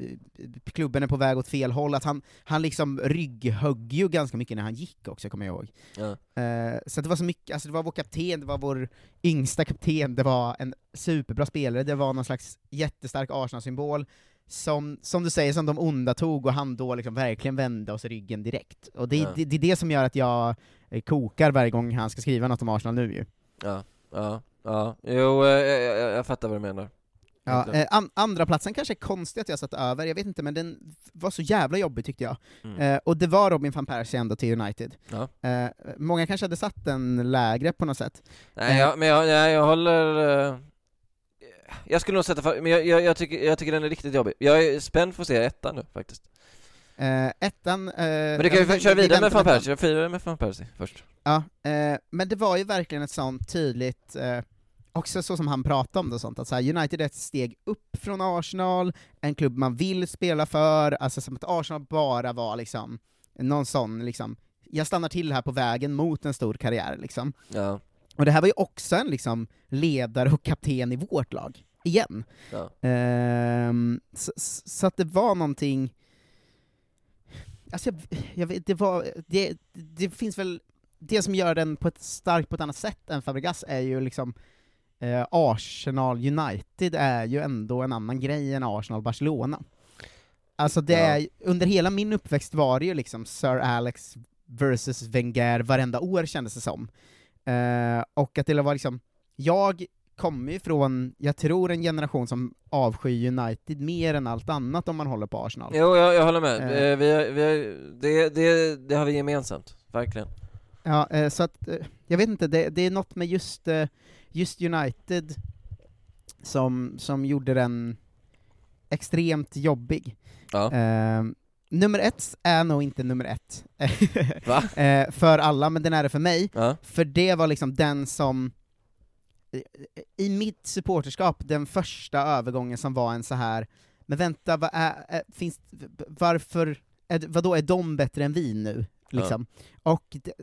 klubben är på väg åt fel håll, att han, han liksom rygghögg ju ganska mycket när han gick också, kommer jag ihåg. Ja. Eh, så det var så mycket, alltså det var vår kapten, det var vår yngsta kapten, det var en superbra spelare, det var någon slags jättestark Arsenal-symbol, som, som du säger, som de onda tog, och han då liksom verkligen vände oss ryggen direkt. Och det, Ja. det, det är det som gör att jag eh, kokar varje gång han ska skriva något om Arsenal nu ju. Ja, ja, ja, jo, eh, jag, jag, jag fattar vad du menar. Ja, eh, an, andra platsen kanske är konstigt att jag satt över, jag vet inte, men den var så jävla jobbig tyckte jag. Mm. Eh, och det var Robin van Persie ändå till United. Ja. Eh, många kanske hade satt den lägre på något sätt. Nej, Eh, jag, men jag, jag, jag håller... Jag skulle nog sätta för, men jag, jag, jag, tycker, jag tycker den är riktigt jobbig. Jag är spänd för att se ettan nu faktiskt. Eh, ettan... Eh, Men du kan ju ja, köra vi vidare med van med Persie, jag firar med van Persie först. Ja, eh, men det var ju verkligen ett sånt tydligt, också så som han pratade om det och sånt, att så här, United är ett steg upp från Arsenal, en klubb man vill spela för, alltså som att Arsenal bara var liksom, någon sån liksom, jag stannar till här på vägen mot en stor karriär liksom. Ja. Och det här var ju också en liksom ledare och kapten i vårt lag, igen. Ja. Ehm, så, så att det var någonting, alltså jag, jag vet, det var, det, det finns väl, det som gör den på ett starkt på ett annat sätt än Fabregas är ju liksom eh, Arsenal United är ju ändå en annan grej än Arsenal Barcelona. Alltså det Ja. är, under hela min uppväxt var det ju liksom Sir Alex versus Wenger varenda år kändes det som. Eh, och att det var liksom, jag kommer ju från, jag tror en generation som avskyr United mer än allt annat om man håller på Arsenal. Jo, jag, jag håller med. Eh. Eh, Vi har, vi har, det, det, det har vi gemensamt, verkligen. Ja, eh, så att, eh, jag vet inte, det, det är något med just, eh, just United som, som gjorde den extremt jobbig. Ja. Eh, nummer ett är nog inte nummer ett eh, för alla, men den är det för mig, Ja. för det var liksom den som eh, i mitt supporterskap, den första övergången som var en så här men vänta, vad är, är, finns, varför, är, vadå, är de bättre än vi nu? Liksom. Och det,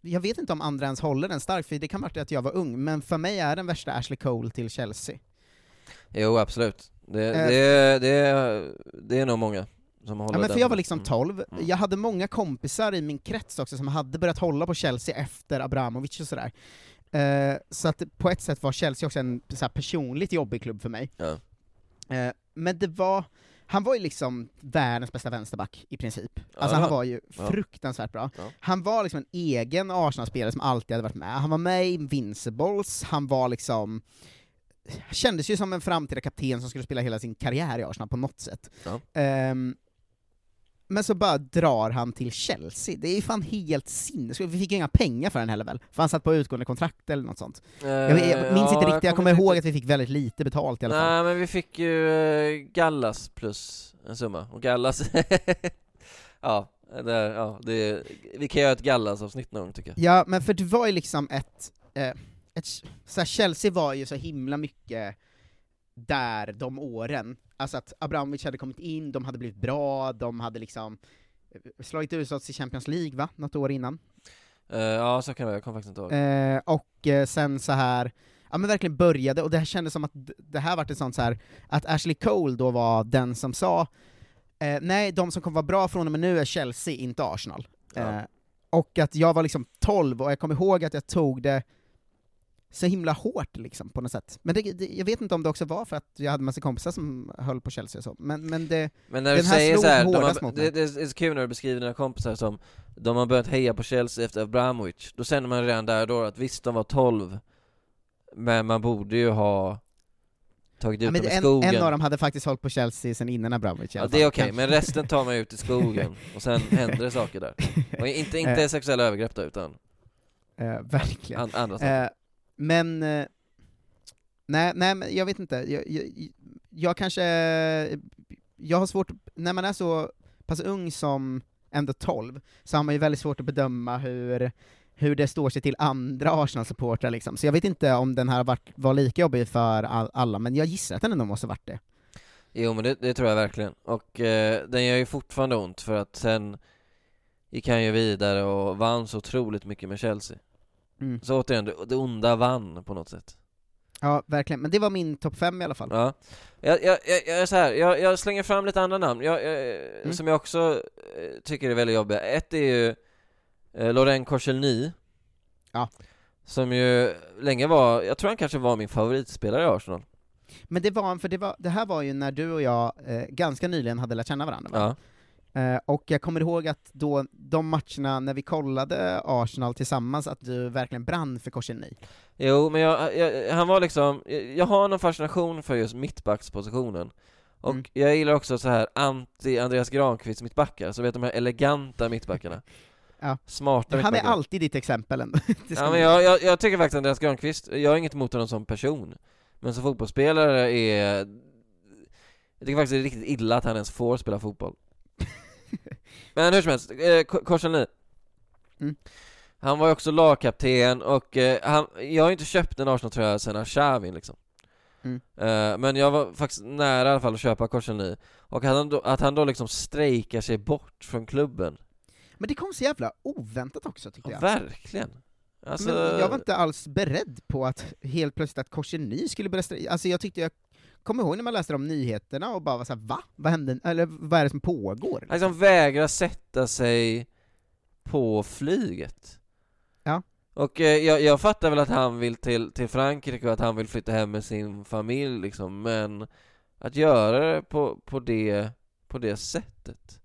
jag vet inte om andra ens håller den starkt, för det kan vara att jag var ung, men för mig är den värsta Ashley Cole till Chelsea. Jo, absolut. Det, Eh. det, det, det är nog många som håller Ja, men den. för jag var liksom Mm. 12, jag hade många kompisar i min krets också som hade börjat hålla på Chelsea efter Abramovic och sådär. Eh, så att på ett sätt var Chelsea också en så personligt jobbig klubb för mig. Ja. Eh, men det var, han var ju liksom världens bästa vänsterback i princip. Alltså Ja. han var ju fruktansvärt bra. Ja. Han var liksom en egen Arsenal-spelare som alltid hade varit med. Han var med i Invincibles, han var liksom kändes ju som en framtida kapten som skulle spela hela sin karriär i Arsenal på något sätt. Ja. Ehm, men så bara drar han till Chelsea, det är ju fan helt sinnessjukt, vi fick ju inga pengar för den heller väl? För han satt på utgående kontrakt eller något sånt. jag, vet- jag Eh, minns ja, inte riktigt, jag kommer ihåg att vi fick väldigt lite betalt i alla fall. Nej, men vi fick ju eh, Gallas plus en summa, och Gallas Ja, där, ja det, vi kan göra ett Gallas-avsnitt någon gång tycker jag Ja, men för det var ju liksom ett, eh, ett så här, Chelsea var ju så himla mycket där de åren, alltså att Abramovic hade kommit in, de hade blivit bra, de hade liksom eh, slagit oss i Champions League va, något år innan? Eh, Ja, så kan det vara, jag kommer faktiskt inte ihåg Eh, och eh, sen så här ja men verkligen började, och det här kändes som att det här vart ett sånt så här att Ashley Cole då var den som sa eh, nej, de som kommer vara bra från och med nu är Chelsea, inte Arsenal. Ja. Eh, och att jag var liksom 12, och jag kommer ihåg att jag tog det så himla hårt liksom, på något sätt. Men det, det, jag vet inte om det också var för att jag hade massa kompisar som höll på Chelsea och så, men, men det, Men när du här säger slog så här, de hårdast har, mot det, det är så kul när du beskriver dina kompisar som De har börjat heja på Chelsea efter Abramovic Då känner man redan där och då att visst, de var 12 Men man borde ju ha Tagit ut Ja, dem i en, skogen en av dem hade faktiskt hållit på Chelsea sen innan Abramovic Ja det är okej, Kanske. men resten tar man ut i skogen och sen händer det saker där Och inte, inte Eh. sexuella övergrepp då, utan Eh, verkligen. an, andra saker Eh, men, eh, nej, nej men jag vet inte, jag, jag, jag kanske, jag har svårt, när man är så pass ung som ändå 12, så har man ju väldigt svårt att bedöma hur, hur det står sig till andra Arsenal-supportrar liksom. Så jag vet inte om den här var, var lika jobbig för all, alla, men jag gissar att den ändå måste varit det. Jo men det, det tror jag verkligen, och eh, den gör ju fortfarande ont för att sen gick han ju vidare och vann så otroligt mycket med Chelsea Mm. Så återigen, det, onda vann på något sätt Ja, verkligen. Men det var min topp fem i alla fall. Ja, jag, jag, jag, så här, jag, jag slänger fram lite andra namn, jag, Mm. som jag också eh, tycker är väldigt jobbiga. Ett är ju eh, Laurent Koscielny Ja. Som ju länge var, jag tror han kanske var min favoritspelare i Arsenal Men det var, för det, var, det här var ju när du och jag eh, ganska nyligen hade lärt känna varandra va? Ja, Eh, och jag kommer ihåg att då, de matcherna när vi kollade Arsenal tillsammans, att du verkligen brann för Koscielny. jo men jag, jag, han var liksom, jag, jag har någon fascination för just mittbackspositionen Och Mm. jag gillar också så här anti-Andreas Granqvist mittbackar, så vet de här eleganta mittbackarna Ja. Smarta Han är alltid ditt exempel ändå. Ja men jag, jag, jag tycker faktiskt Andreas Granqvist, jag har inget emot honom som person Men som fotbollsspelare är Jag tycker faktiskt det är riktigt illa att han ens får spela fotboll Men hur som helst, eh, Ko- Koscielny Mm. Han var ju också lagkapten och eh, han, jag har inte köpt en Arsenal-tröja sen Arshavin liksom Mm. Eh, Men jag var faktiskt nära i alla fall att köpa Koscielny Och att han då, att han då liksom strejkar sig bort från klubben Men det kom så jävla oväntat också tyckte ja, jag. Verkligen! Alltså, Men jag var inte alls beredd på att helt plötsligt att Koscielny skulle börja strejka. Alltså jag tyckte jag kommer ihåg när man läste de nyheterna och bara var såhär va? Vad hände? Eller vad är det som pågår? Han liksom vägrar sätta sig på flyget Ja. Och eh, jag, jag fattar väl att han vill till, till Frankrike och att han vill flytta hem med sin familj liksom, men att göra det på, på, det, på det sättet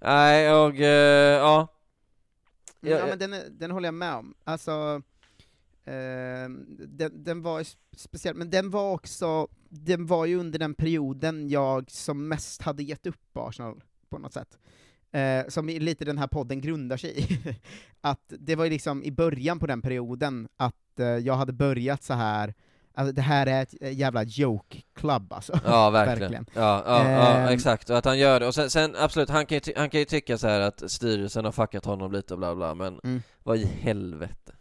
Nej, jag, eh, ja Mm, Jag- ja men den, den håller jag med om. Alltså, den, den var speciell, men den var också, den var ju under den perioden jag som mest hade gett upp Arsenal, på något sätt. Eh, som lite den här podden grundar sig i. att det var ju liksom i början på den perioden, att eh, jag hade börjat så här Alltså det här är ett eh, jävla joke club alltså. Ja, verkligen. Ja, ja, ja, Ehm, exakt. Och att han gör det. Och sen, sen absolut, han kan, ju han kan ju tycka så att styrelsen har fuckat honom lite och bla bla, men Mm. vad i helvete?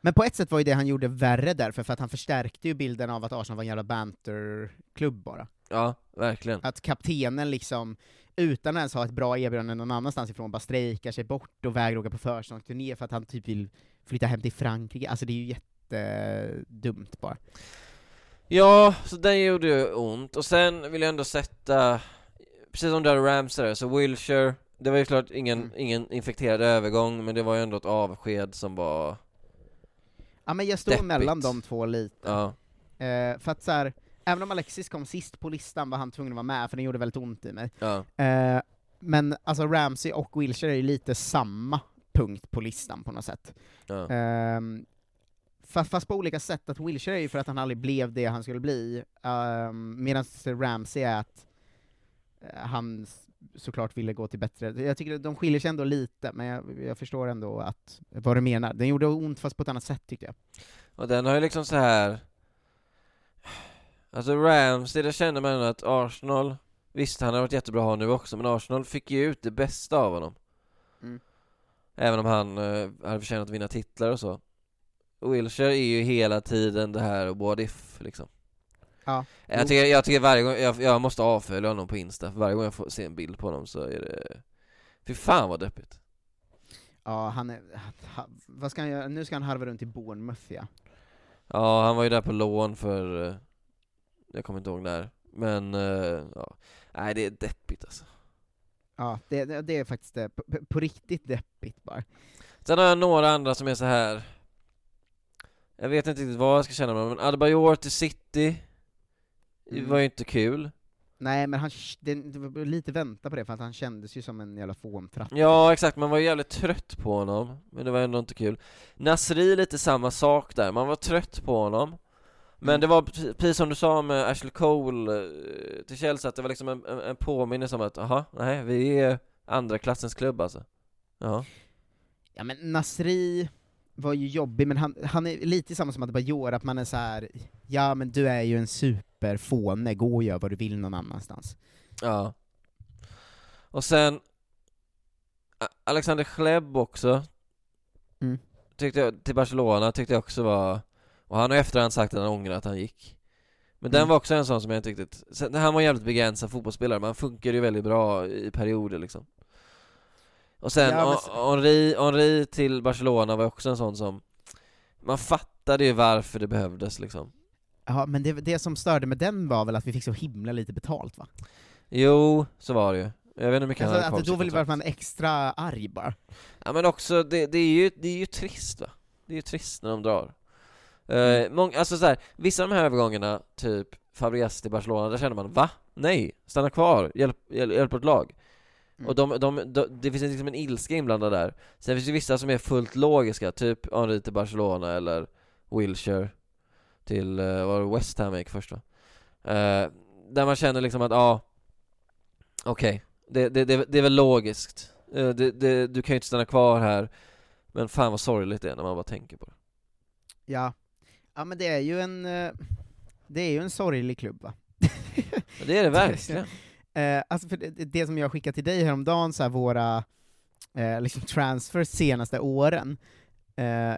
Men på ett sätt var ju det han gjorde värre därför, för att han förstärkte ju bilden av att Arsenal var en jävla banterklubb bara. Ja, verkligen. Att kaptenen liksom, utan att ens ha ett bra erbjudande någon annanstans ifrån, bara strejkar sig bort och vägrar åka på försäsongsturné för att han typ vill flytta hem till Frankrike. Alltså det är ju jättedumt bara. Ja, så den gjorde ju ont. Och sen vill jag ändå sätta, precis som där Ramsey där, så Wilshire, det var ju klart ingen, Mm. ingen infekterad övergång, men det var ju ändå ett avsked som var, Ja men jag står Deppigt. mellan de två lite. ja, Eh, för att så här, även om Alexis kom sist på listan var han tvungen att vara med, för den gjorde väldigt ont i mig. ja. Eh, men alltså Ramsey och Wilshire är ju lite samma punkt på listan på något sätt. ja. Ehm, fast, fast på olika sätt, att Wilshire är ju för att han aldrig blev det han skulle bli, um, medan Ramsey är att eh, han såklart ville gå till bättre, jag tycker de skiljer sig ändå lite, men jag, jag förstår ändå att, vad du menar. Den gjorde ont fast på ett annat sätt tyckte jag. Och den har ju liksom så här. Alltså Ramsey, där kände man ändå att Arsenal Visst, han har varit jättebra att ha nu också, men Arsenal fick ju ut det bästa av honom Mm. Även om han eh, hade förtjänat att vinna titlar och så Wilshire är ju hela tiden det här what if liksom Ja. Jag tycker, jag tycker varje gång, jag, jag måste avfölja honom på Insta, för varje gång jag får se en bild på honom så är det Fy fan vad deppigt Ja, han är, ha, vad ska han göra? Nu ska han harva runt i Bournemouth ja. Ja, han var ju där på lån för, eh, jag kommer inte ihåg när, men eh, ja, nej det är deppigt alltså. Ja, det, det, det är faktiskt det, på, på riktigt deppigt bara. Sen har jag några andra som är så här. jag vet inte riktigt vad jag ska känna med men Adebayor till City, det Mm. var ju inte kul. Nej men han, det, det var lite vänta på det, för att han kändes ju som en jävla fåntratt. Ja exakt, man var ju jävligt trött på honom, men det var ändå inte kul. Nasri lite samma sak där, man var trött på honom. Men Mm. det var pre- precis som du sa med Ashley Cole eh, till Chelsea, att det var liksom en, en, påminnelse om att, aha, nej, vi är andra klassens klubb alltså. Ja. Ja men Nasri var ju jobbig, men han, han är lite samma som Adebayor, att man är så här. ja men du är ju en superfåne, gå och gör vad du vill någon annanstans. Ja. Och sen Alexander Schleb också Mm. Tyckte jag, till Barcelona tyckte jag också var Och han har i efterhand sagt att han ångrar att han gick Men den Mm. var också en sån som jag riktigt, sen, han var en jävligt begränsad fotbollsspelare, men han funkade ju väldigt bra i perioder liksom Och sen, Ja, men Hen- Henri, Henri till Barcelona var också en sån som Man fattade ju varför det behövdes liksom Ja, men det, det som störde med den var väl att vi fick så himla lite betalt va? Jo, så var det ju Jag vet inte hur mycket han Alltså, hade att då sitt ville kontrakt. man extra arg bara. Ja men också, det, det, är ju, det är ju trist va? Det är ju trist när de drar Mm. eh, mång, Alltså så här, vissa av de här övergångarna, typ Fabregas till Barcelona, där känner man va? Nej, stanna kvar, hjälp, hjälp, hjälp ett lag Mm. Och de, de, de, det finns liksom en ilska inblandad där Sen finns det vissa som är fullt logiska, typ Henri till Barcelona eller Wilshire till, eh, var det West Ham gick först va? Eh, där man känner liksom att, ja Okej, det, det, det, det är väl logiskt Eh, det, det, Du kan ju inte stanna kvar här Men fan vad sorgligt det är när man bara tänker på det Ja. Ja men det är ju en, eh, det är ju en sorglig klubb va? Ja, det är det verkligen. Eh, alltså för det, det som jag skickade till dig häromdagen, så här, våra eh, liksom transfers senaste åren,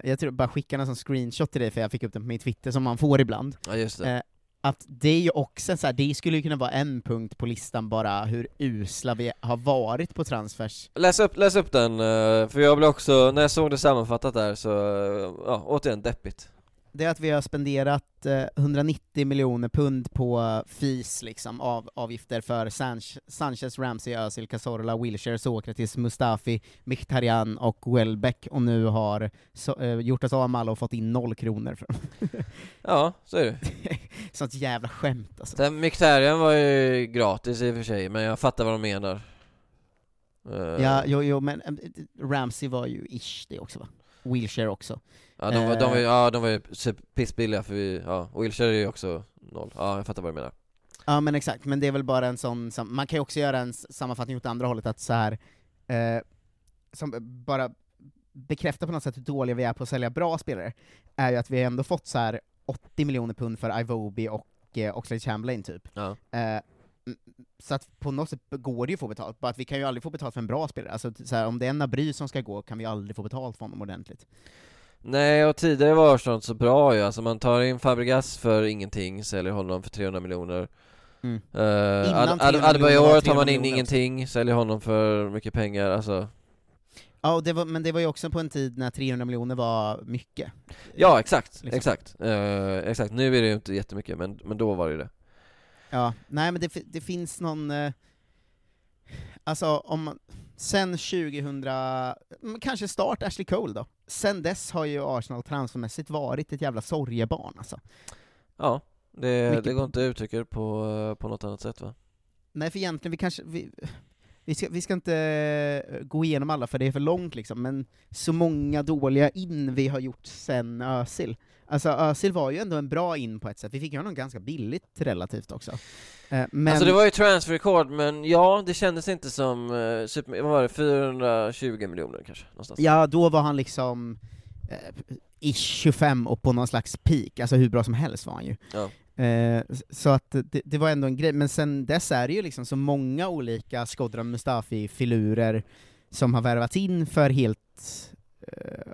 jag tror bara skicka en sån screenshot till dig för jag fick upp den på min Twitter som man får ibland. Ja just det Eh, att det är ju också så här, det skulle ju kunna vara en punkt på listan bara hur usla vi har varit på transfers. Läs upp, läs upp den, eh, för jag blev också, när jag såg det sammanfattat där så, eh, ja återigen deppigt Det är att vi har spenderat eh, 190 miljoner pund på FIS, liksom, av, avgifter för Sanch Sanchez, Ramsey, Özil, Cazorla, Wilshere, Sokratis, Mustafi, Mkhitaryan och Welbeck, och nu har så, eh, gjort oss av med alla och fått in noll kronor för dem. Ja, så är det Sånt jävla skämt alltså. Den Mkhitaryan var ju gratis i och för sig, men jag fattar vad de menar Eh, Ja, jo, jo, men eh, Ramsey var ju ish det också va? Wilshere också. Ja de var, de var, Eh, ja, de var ju pissbilliga för vi, ja, Wilshire är ju också noll, ja jag fattar vad du menar Ja men exakt, men det är väl bara en sån, man kan ju också göra en sammanfattning åt andra hållet, att så här eh, som bara bekräftar på något sätt hur dåliga vi är på att sälja bra spelare, är ju att vi ändå fått så här 80 miljoner pund för Ivobi och eh, Oxlade Chamberlain typ. Ja. Eh, så att på något sätt går det ju att få betalt, bara att vi kan ju aldrig få betalt för en bra spelare. Alltså så här, om det är en Nabry som ska gå kan vi aldrig få betalt för honom ordentligt. Nej, och tidigare var Arsenal så bra ju, alltså man tar in Fabregas för ingenting, säljer honom för 300 miljoner. Mm. Uh, Innan 300 Ad- var Adebayor tar 300 man in ingenting, säljer honom för mycket pengar, alltså. Ja, och det var, men det var ju också på en tid när 300 miljoner var mycket. Ja, exakt, Liksom. exakt, Eh, exakt, nu är det ju inte jättemycket, men, men då var det ju det. Ja, nej men det, det finns någon, eh, alltså om man, sen 2000, mm, kanske start Ashley Cole då, sen dess har ju Arsenal transfermässigt varit ett jävla sorgebarn alltså. Ja, det, Mycket- det går inte att uttrycka på, på något annat sätt va? Nej för egentligen, vi kanske, vi, vi, ska, vi ska inte eh, gå igenom alla för det är för långt liksom, men så många dåliga in vi har gjort sen Özil. Alltså Özil var ju ändå en bra in på ett sätt, vi fick ju honom ganska billigt relativt också. Eh, Men, Alltså det var ju transferrekord, men ja, det kändes inte som, eh, super, vad var det, 420 miljoner kanske, någonstans Ja, då var han liksom eh, ish 25 och på någon slags peak, alltså hur bra som helst var han ju. Ja. Eh, så att det, det var ändå en grej, men sen dess är det ju liksom så många olika Skodran Mustafi-filurer som har värvats in för helt, eh,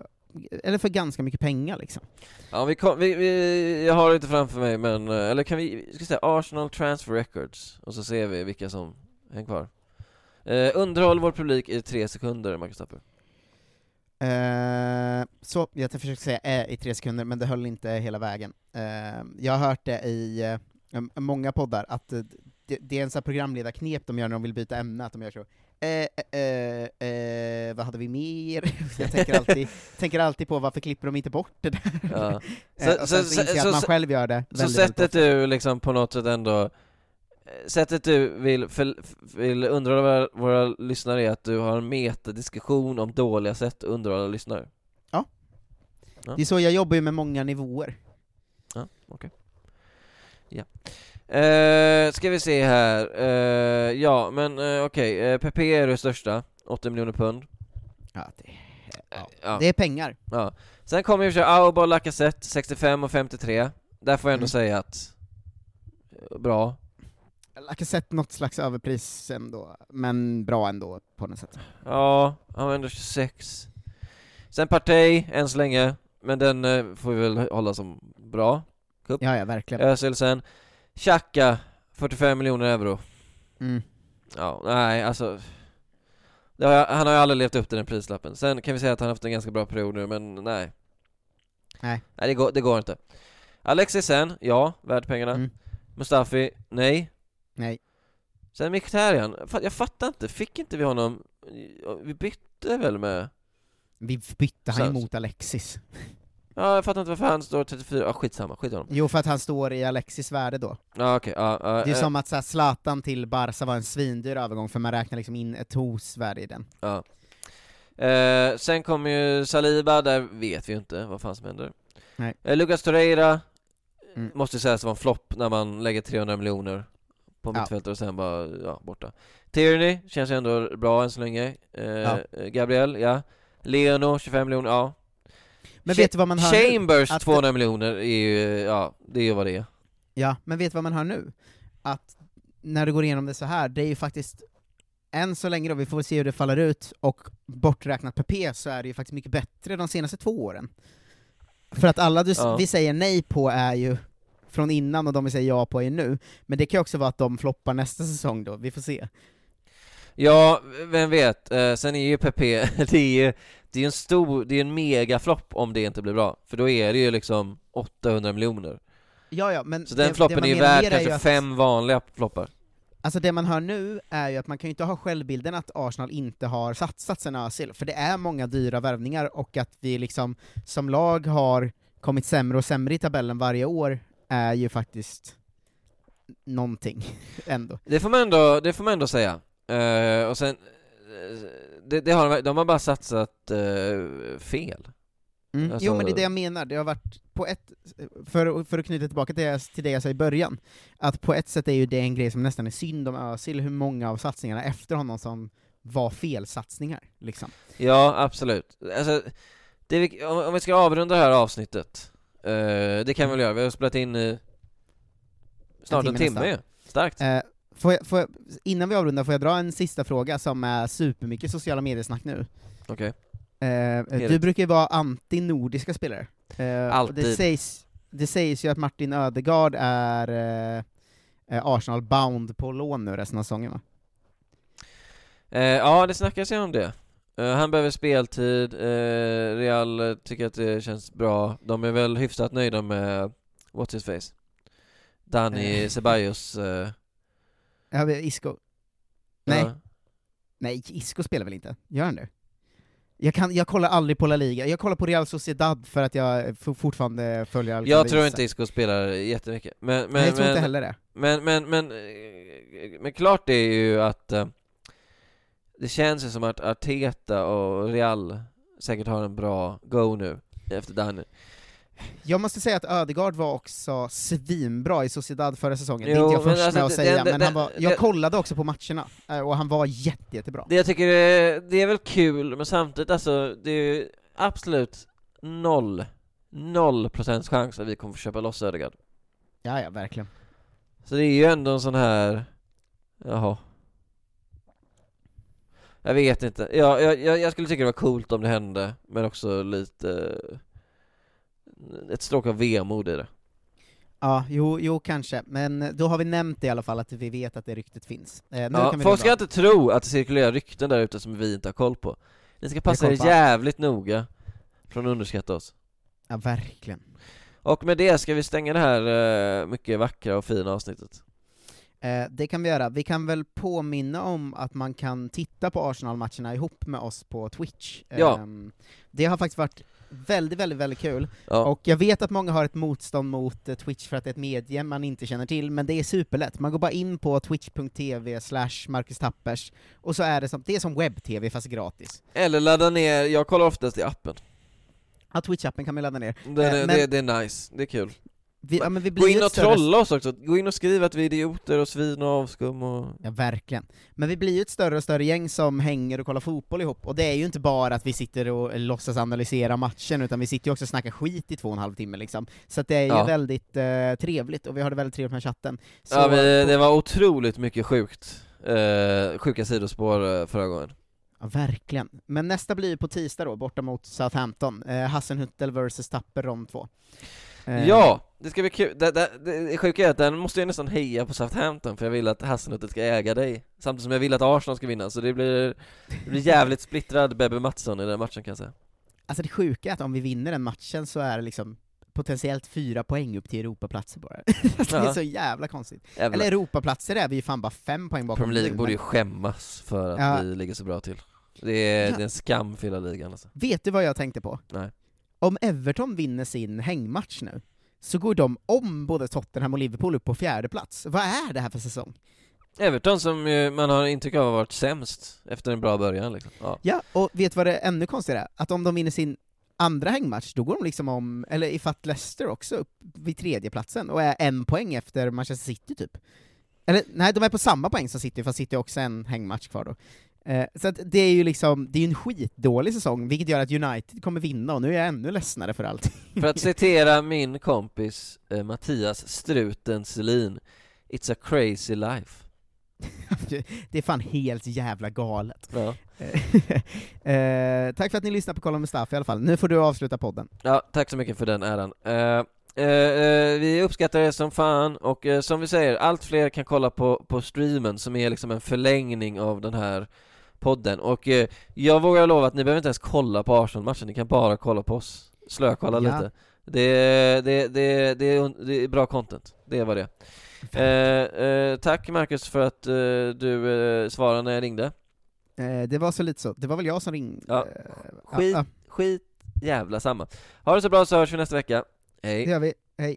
eller för ganska mycket pengar liksom. Ja, vi, kom, vi, vi, jag har det inte framför mig, men, eh, eller kan vi, vi ska säga Arsenal Transfer Records, och så ser vi vilka som hänger kvar eh, Underhåll vår publik i tre sekunder, Marcus Tapper Eh, så, jag försökte säga äh, i tre sekunder, men det höll inte hela vägen. Eh, jag har hört det i eh, många poddar, att eh, det, det är en sån här programledarknep de gör när de vill byta ämne, att de gör så eh, eh, eh, vad hade vi mer? jag tänker alltid, tänker alltid på varför klipper de inte bort det där? Ja. Eh, och sen så, inser jag att man själv gör det Så väldigt, väldigt sättet du liksom på något sätt ändå eh, Sättet du vill, för, vill underhålla våra, våra lyssnare är att du har en metadiskussion om dåliga sätt att underhålla lyssnare Ja. Ja. Det är så, jag jobbar ju med många nivåer. Ja, okej Ja eh, Ska vi se här, eh, ja men eh, okej, eh, PP är det största, 80 miljoner pund Ja, det, ja. det är pengar. Ja. Sen kommer ju Auba och Lacazette, 65 och 53 Där får jag ändå Mm. säga att Bra Lacazette något slags överpris ändå, men bra ändå på något sätt. Ja, han var ändå 26 Sen Partey, än så länge Men den får vi väl hålla som bra Cup Ja, ja, verkligen. Özil sen Xhaka, 45 miljoner euro. Mm. Ja, nej alltså har Han har ju aldrig levt upp till den prislappen. Sen kan vi säga att han har haft en ganska bra period nu, men nej. Nej. Nej, det går, det går inte. Alexis sen, ja, värd pengarna. Mm. Mustafi, nej. Nej. Sen Mkhitaryan, jag fattar inte, fick inte vi honom, vi bytte väl med Vi bytte han Så- mot Alexis. Ja, jag fattar inte varför han står 34, ja skitsamma, skit honom. Jo, för att han står i Alexis värde då. Ja okej, ja, ja, Det är eh, som att så här, Zlatan till Barca var en svindyr övergång, för man räknar liksom in ett hos värde i den. Ja. Eh, sen kommer ju Saliba, där vet vi ju inte vad fan som händer. Nej. Eh, Lucas Torreira, Mm. måste sägas vara en flopp när man lägger 300 miljoner på Ja. mittfältet och sen bara, ja, borta. Tierney känns ju ändå bra än så länge. Eh, Ja. Gabriel, ja. Leno, 25 miljoner, ja. Men Cha- vet du vad man nu? Chambers, Att- 200 miljoner, är ju, ja, det är ju vad det är. Ja, men vet du vad man hör nu? Att när du går igenom det så här, det är ju faktiskt, än så länge då, vi får se hur det faller ut, och borträknat PP så är det ju faktiskt mycket bättre de senaste två åren. För att alla du, Ja. vi säger nej på är ju från innan, och de vi säger ja på är nu, men det kan ju också vara att de floppar nästa säsong då, vi får se. Ja, vem vet. Eh, sen är ju Pepe, det är ju det är en stor, det är en megaflopp om det inte blir bra. För då är det ju liksom 800 miljoner. Ja, ja, men Så det- den floppen det är värd är kanske att- fem vanliga floppar. Alltså det man hör nu är ju att man kan ju inte ha självbilden att Arsenal inte har satsat sen Özil, för det är många dyra värvningar, och att vi liksom som lag har kommit sämre och sämre i tabellen varje år är ju faktiskt någonting ändå. Det får man ändå, det får man ändå säga. Eh, och sen, eh, det, det har, de- har bara satsat eh, fel. Mm. Alltså- Jo men det är det jag menar, det har varit på ett, för, för att knyta tillbaka till det, till det jag sa i början, att på ett sätt är ju det en grej som nästan är synd om Özil, hur många av satsningarna efter honom som var felsatsningar, liksom. Ja, absolut. Alltså, det om, om vi ska avrunda det här avsnittet, eh, det kan vi väl göra, vi har spelat in i snart en timme timme, nästan. ju. Starkt. Eh, får jag, får jag, innan vi avrundar, får jag dra en sista fråga som är supermycket sociala mediesnack nu? Okej. Eh, du Heligt. brukar ju vara anti-nordiska spelare. Eh, och Det Alltid. sägs, det sägs ju att Martin Ödegaard är eh, eh, Arsenal-bound på lån nu resten av säsongen va? Eh, ja, det snackas ju om det. Eh, han behöver speltid, eh, Real eh, tycker att det känns bra. De är väl hyfsat nöjda med What's his face? Dani Eh. Ceballos. Ja, Isco? Nej, ja. nej, Isco spelar väl inte? Gör han det? Jag, kan, jag kollar aldrig på La Liga, jag kollar på Real Sociedad för att jag fortfarande följer Alcaraz. Jag tror inte Isco spelar jättemycket. Men, men, Nej, jag tror men, inte heller det. Men, men, men, eh, men klart är ju att eh, det känns ju som att Arteta och Real säkert har en bra go nu efter Dani. Jag måste säga att Ödegaard var också svinbra i Sociedad förra säsongen, det är Jo, inte jag först alltså, med att säga, det- men han var, jag det- kollade också på matcherna, eh, och han var jätte, jättebra. Det jag tycker är, det är väl kul, men samtidigt alltså, det är ju absolut noll, noll procents chans att vi kommer få köpa loss Ödegaard. Ja, ja, verkligen. Så det är ju ändå en sån här, jaha. Jag vet inte, jag, jag, jag jag skulle tycka det var coolt om det hände, men också lite, ett stråk av vemod i det. Ja, jo, jo kanske, men då har vi nämnt i alla fall, att vi vet att det ryktet finns. Eh, Ja, folk ska inte tro att det cirkulerar rykten där ute som vi inte har koll på. Ni ska passa er jävligt noga från att underskatta oss. Ja, verkligen. Och med det ska vi stänga det här eh, mycket vackra och fina avsnittet. Eh, det kan vi göra. Vi kan väl påminna om att man kan titta på Arsenal-matcherna ihop med oss på Twitch. Ja. Ehm, det har faktiskt varit väldigt, väldigt, väldigt kul. Ja. Och jag vet att många har ett motstånd mot eh, Twitch för att det är ett medie man inte känner till, men det är superlätt. Man går bara in på twitch.tv slash Marcus Tappers, och så är det som, det är som webb-tv fast gratis. Eller ladda ner, jag kollar oftast i appen. Ja, Twitch-appen kan man ladda ner. Det, Eh, det, men det, det är nice, det är kul. Vi, ja, vi Gå in och större- trolla oss också, gå in och skriv att vi är idioter och svin och avskum och... Ja, verkligen. Men vi blir ju ett större och större gäng som hänger och kollar fotboll ihop, och det är ju inte bara att vi sitter och låtsas analysera matchen, utan vi sitter ju också och snackar skit i två och en halv timme liksom. Så att det är ju Ja. väldigt eh, trevligt, och vi har det väldigt trevligt med chatten. Så, Ja, vi, det var otroligt mycket sjukt, eh, sjuka sidospår eh, förra gången. ja, verkligen. Men nästa blir ju på tisdag då, borta mot Southampton. Eh, Hassenhüttel vs Tapper, de två. Eh, Ja, det ska bli kul. Det, det, det sjuka är att den måste jag nästan heja på Southampton för jag vill att Hasselnuttet ska äga dig Samtidigt som jag vill att Arsenal ska vinna, så det blir, det blir jävligt splittrad Bebbe Mattsson i den matchen kan jag säga Alltså det sjuka är att om vi vinner den matchen så är det liksom potentiellt fyra poäng upp till Europaplatser bara. det är så jävla konstigt. Jävla- Eller Europaplatser är vi ju fan bara fem poäng bakom Premier League borde ju skämmas för att Ja. vi ligger så bra till Det är, Ja. det är en skam för hela ligan alltså Vet du vad jag tänkte på? Nej Om Everton vinner sin hängmatch nu, så går de om både Tottenham och Liverpool upp på fjärde plats. Vad är det här för säsong? Everton som man har intryck av har varit sämst efter en bra början liksom. ja. Ja, och vet vad det är ännu konstigare är? Att om de vinner sin andra hängmatch, då går de liksom om, eller ifatt Leicester också, upp vid tredjeplatsen och är en poäng efter Manchester City typ. Eller nej, de är på samma poäng som City, fast City har också en hängmatch kvar då. Eh, så det är ju liksom, det är en skitdålig säsong, vilket gör att United kommer vinna, och nu är jag ännu ledsnare för allt. För att citera min kompis eh, Mattias Struten Selin It's a crazy life det är fan helt jävla galet. Ja. eh, tack för att ni lyssnade på Kolla Mustafa i alla fall. Nu får du avsluta podden. Ja, tack så mycket för den äran. Eh, eh, eh, vi uppskattar det som fan, och eh, som vi säger, allt fler kan kolla på, på streamen som är liksom en förlängning av den här podden. Och eh, jag vågar lova att ni behöver inte ens kolla på Arsenal-matchen, ni kan bara kolla på oss. Slökolla Ja. lite. Det, det, det, det, är, det är bra content, det vad det. Eh, eh, tack Marcus för att eh, du eh, svarade när jag ringde. Eh, det var så lite så, det var väl jag som ringde. Ja. Skit, ja, skit jävla samma. Ha det så bra så hörs vi nästa vecka. Hej. det gör vi, hej.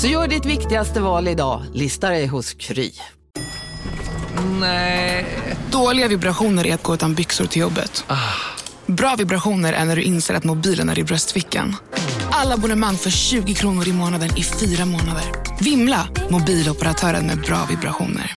Så gör ditt viktigaste val idag, listar dig hos Kry. Nej. Dåliga vibrationer är att gå utan byxor till jobbet. Bra vibrationer är när du inser att mobilen är i bröstfickan. Alla abonnemang för 20 kronor i månaden i fyra månader. Vimla! Mobiloperatören med bra vibrationer.